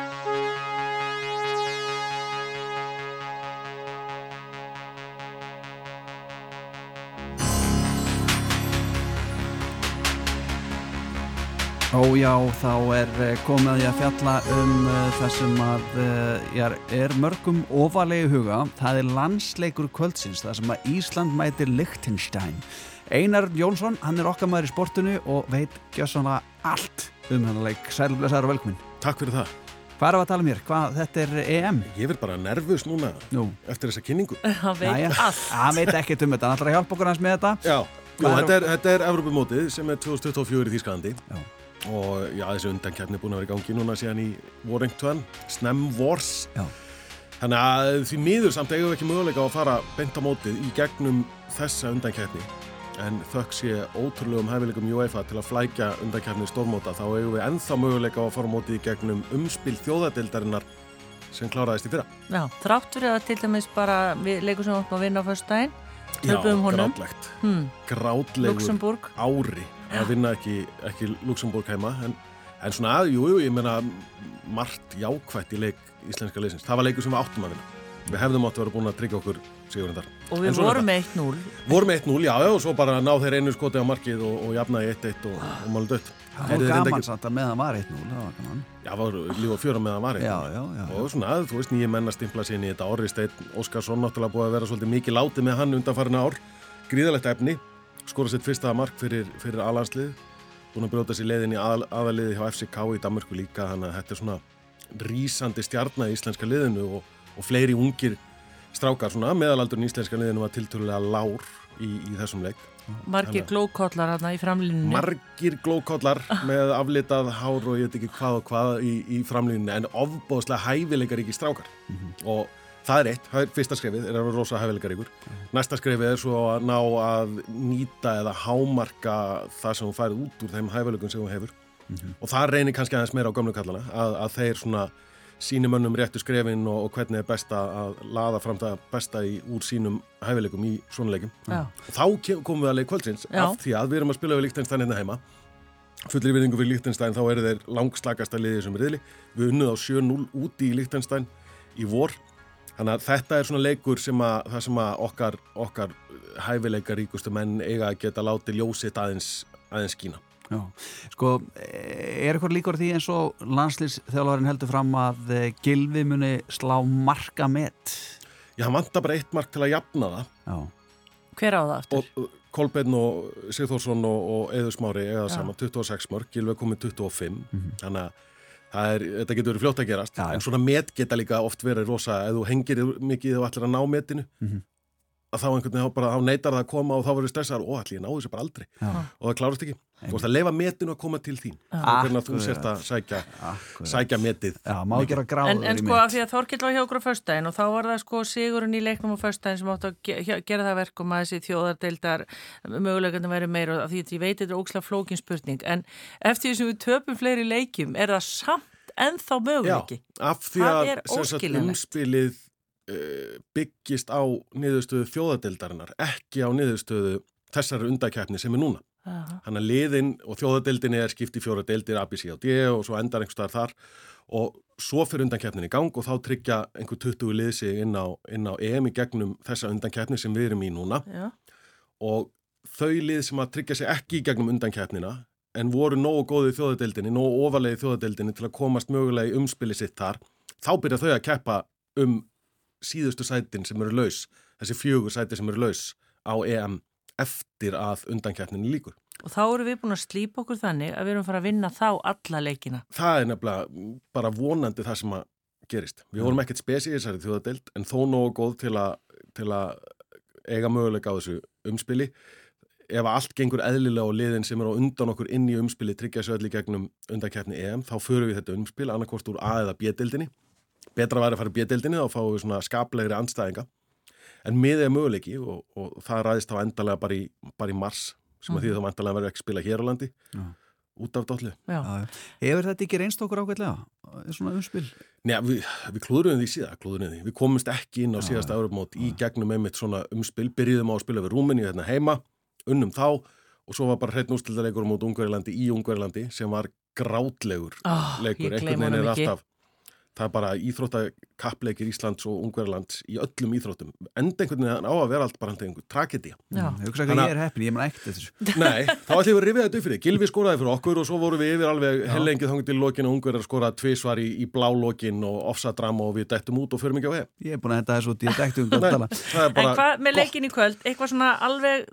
Ó já, þá er eh, komið að ég að fjalla um uh, það sem að uh, er, er mörgum ofarlegi huga. Það er landsleikur kvöldsins, það sem að Ísland mætir Liechtenstein. Einar Jónsson, hann er okkar maður í sportinu og veit gjössanlega allt um hennar leik. Sælblessaður og velkomin. Takk fyrir það. Hvað er að tala um hér? Hvað, þetta er EM? Ég verð bara nervus núna Nú. eftir þessa kynningu. Hann veit Jæja. allt. Hann veit ekkert um þetta, hann ætlar að hjálpa okkur hans með þetta. Já, Jú, þetta er, þetta er Evropamótið sem er 2024 í Þýskalandi Já. Og já, þessi undankjarni er búin að vera í gangi núna síðan í Warrington, Snem Wars Já. Þannig að því miður samt eigum við ekki möguleika að fara beint á mótið í gegnum þessa undankjarni en þökk sé ótrúlegum hæfileikum UEFA til að flækja undankjarni stórmóta þá eigum við ennþá möguleika að fara mótið í gegnum umspil þjóðadeildarinnar sem kláraðist í fyrra Já, þrátt fyrir að til dæmis bara við leikum sem við áttum að vinna á föstudaginn Já, grátlegt hmm. grátlegur Luxemburg. ári að vinna ekki, ekki Luxemburg heima en, en svona, jú, jú, ég meina margt jákvætt í leik íslenska leysins. Það var leikur sem við áttum að vinna. Við hefðum átt að vera búin að tryggja okkur sigurinn þar. og En við svona vorum það. með 1-0 Vorum með 1-0, já, já, og svo bara ná þeir einu skoti á markið og, og jafnaði 1-1 og, og máli dött. Það var gaman samt að meðan var 1-0, það var gaman. Já, var líf og fjöra meðan var 1-0. Já, já, já. Og svona, þú veist, nýja menn að stimpla sér í þetta. Orri Steinn Óskarsson náttúrulega búið að vera svolítið mikið látið með hann undanfarin ár. Gríðalegt efni, skora sitt fyrsta mark fyrir, fyrir alanslið. Búin að brjóta sér leiðin í aðal, aðaliði hjá FCK í Danmörku líka. Þannig að þetta er svona rísandi stjarnar í íslenska liðinu og, og fleiri ungir strákar svona. Meðalaldurinn í íslenska liðinu var tiltölulega lár í, í þessum leik. margir að- glókollar hérna í framlínunni margir glókollar með aflitað hár og ég veit ekki hvað og hvað í, í framlýninu en ofbóðslega hæfileikar ekki strákar og það er eitt, fyrsta skrefið er að vera rosa hæfileikar ykkur næsta skrefið er svo að ná að nýta eða hámarka það sem hún færið út úr þeim hæfileikum sem hún hefur. Og það reynir kannski aðeins meira á gömlu kallana að, að þeir svona sínum önnum réttu skrefin og, og hvernig er best að laða fram það besta í, úr sínum hæfileikum í svona leikum Já. og þá komum við að leik kvöldsins Já. af því að við erum að spila við Líktenstein hérna heima. Fullir virðingu fyrir Líktenstein þá eru þeir langslagasta liðið sem riðli. Við unnuð á 7-0 úti í Líktenstein í vor þannig að þetta er svona leikur sem að það sem að okkar, okkar hæfileika ríkustu menn eiga að geta látið ljósitt aðeins, aðeins skína Já, sko, er eitthvað líkur því eins og landslýsþjálfarinn heldur fram að eh, Gylfi muni slá marka met? Já, hann vantar bara eitt mark til að jafna það Já. hver á það aftur? og uh, Kolbeinn og Sigþórsson og, og Eður Smári Já. saman 26 mörg, Gilvi er komið 25 þannig að er, þetta getur verið fljótt að gerast Já, en svona met geta líka oft verið rosa ef þú hengir mikið og ætlar að ná metinu Mhm. Að þá einhvern veginn þá bara þá neytar það að koma og þá verður stressaður og ætli ég ná þessu bara aldrei. Já. og það klárast ekki. Þú veist að leifa metinu að koma til þín. Hvernig að þú sért að sækja, sækja metið Já, má ekki gera gráður En, en í sko af því að Þorkill var hjá okkur á föstudaginn og þá var það sko sigurinn í leiknum á föstudaginn sem átt að gera það verkum að þessi þjóðardeildar möguleikandi væri meira og af því að ég veit þetta er ókslega flókin spurning en eftir því sem við töpum fleiri leikjum er það samt ennþá möguleiki? af því að umspilið byggist á niðurstöðu þjóðadeildarinnar, ekki á niðurstöðu þessari undakefni sem er núna. Þannig að liðin og þjóðadeildinni er skipt í fjóra deildir A, B, C og D og svo endar einhver staðar þar og svo fyrir undankefnin í gang og þá tryggja einhver 20 lið sig inn á, inn á EM í gegnum þessa undankefni sem við erum í núna Já. og þau lið sem að tryggja sig ekki í gegnum undankefnina en voru nógu góðið þjóðadeildinni, nógu ofalegið í þjóðadeildinni til að komast mögulega í umspili sitt þar, þá byrja þau að keppa um síðustu sætin sem eru laus, þessi fjögur sæti sem eru laus á EM eftir að undankeppninni líkur. Og þá eru við búin að slípa okkur þannig að við erum fara að vinna þá alla leikina. Það er nefnilega bara vonandi það sem að gerist. Við vorum ekkert spesi í þessari þjóðadeild en þó nógu góð til að, til að eiga möguleika á þessu umspili. Ef allt gengur eðlilega á liðin sem er á undan okkur inn í umspili tryggja svo öll í gegnum undankeppni EM, þá förum við þetta umspil annarkvort úr A eða B-deildinni. Betra væri að fara í B-deildinni, þá fáum við svona skaplegri andstæðinga. En miðið er möguleiki og, og það ræðist þá endalega bara í, bara í mars sem að því að þá endalega verður ekki spila hér á landi Já. út af dollu. Hefur þetta ekki reynst okkur ákveðlega? Svona umspil? Nei, við, við klúðurum því síðan, klúðurum því. Við komumst ekki inn á síðasta Europamót í gegnum einmitt svona umspil, byrjuðum á að spila við Rúmeni hérna heima, unnum þá og svo var bara hreitn úrstildarleikur mót Ungverilandi í Ungverilandi sem var grátlegur Ah, leikur. Einhvern veginn er alltaf, það er bara íþróttakappleikir Íslands og Ungverðarlands í öllum íþróttum. Enda einhvern veginn á að vera allt bara einhver tragedía. Já. Ég hugsa ekki að ég er heppin, ég man ekkert þessu. Nei, þá ætlum við að rifja þetta upp fyrir. Gilvi skoraði fyrir okkur og svo vorum við yfir alveg hellengið þangið til lokin og ungverðar skoraði tvisvar í, í blá lokin og offsadrama og við dættum út og förum ekki á hef. Ég er búin að henda þessu út í dektum Nei, það er En bara hvað með leikin í kvöld, eitthvað svona alveg,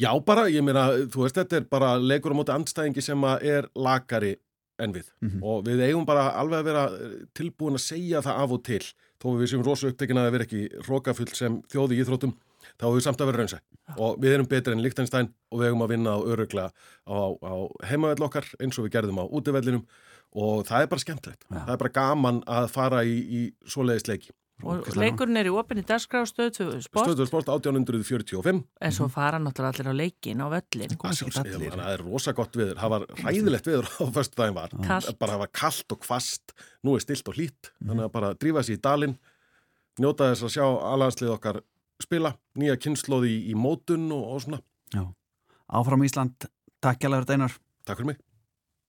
það? Já, bara, ég meina, þú veist, þetta er bara leikur á móti andstæðingi sem er lakari en við. Og við eigum bara alveg að vera eh, tilbúin að segja það af og til. Þó við séum rosa upptekin að vera ekki hrókafull sem þjóði í íþróttum þá hefur við samt að vera raunsæ. Og við erum betri en Lichtenstein og við eigum að vinna á öruglega á, á heimavell okkar eins og við gerðum á útivellinum. Og það er bara skemmtilegt. Það er bara gaman að fara í, í svoleiðis leiki Og leikurinn er í opin í dagskrá stöðu sport, Stöðuð sport 1845 en svo fara náttúrulega allir á leikin á völlin. Það er rosa gott viður, það var hræðilegt viður á fyrstu daginn var, Kalt. bara það var kallt og kvast, nú er stilt og hlýtt, þannig að bara drífa sér í dalinn, njóta þess að sjá alhanslið okkar spila, nýja kynnslóði í, í mótun og, og svona. Já. Áfram Ísland, takk hjá Einar. Takk fyrir mig.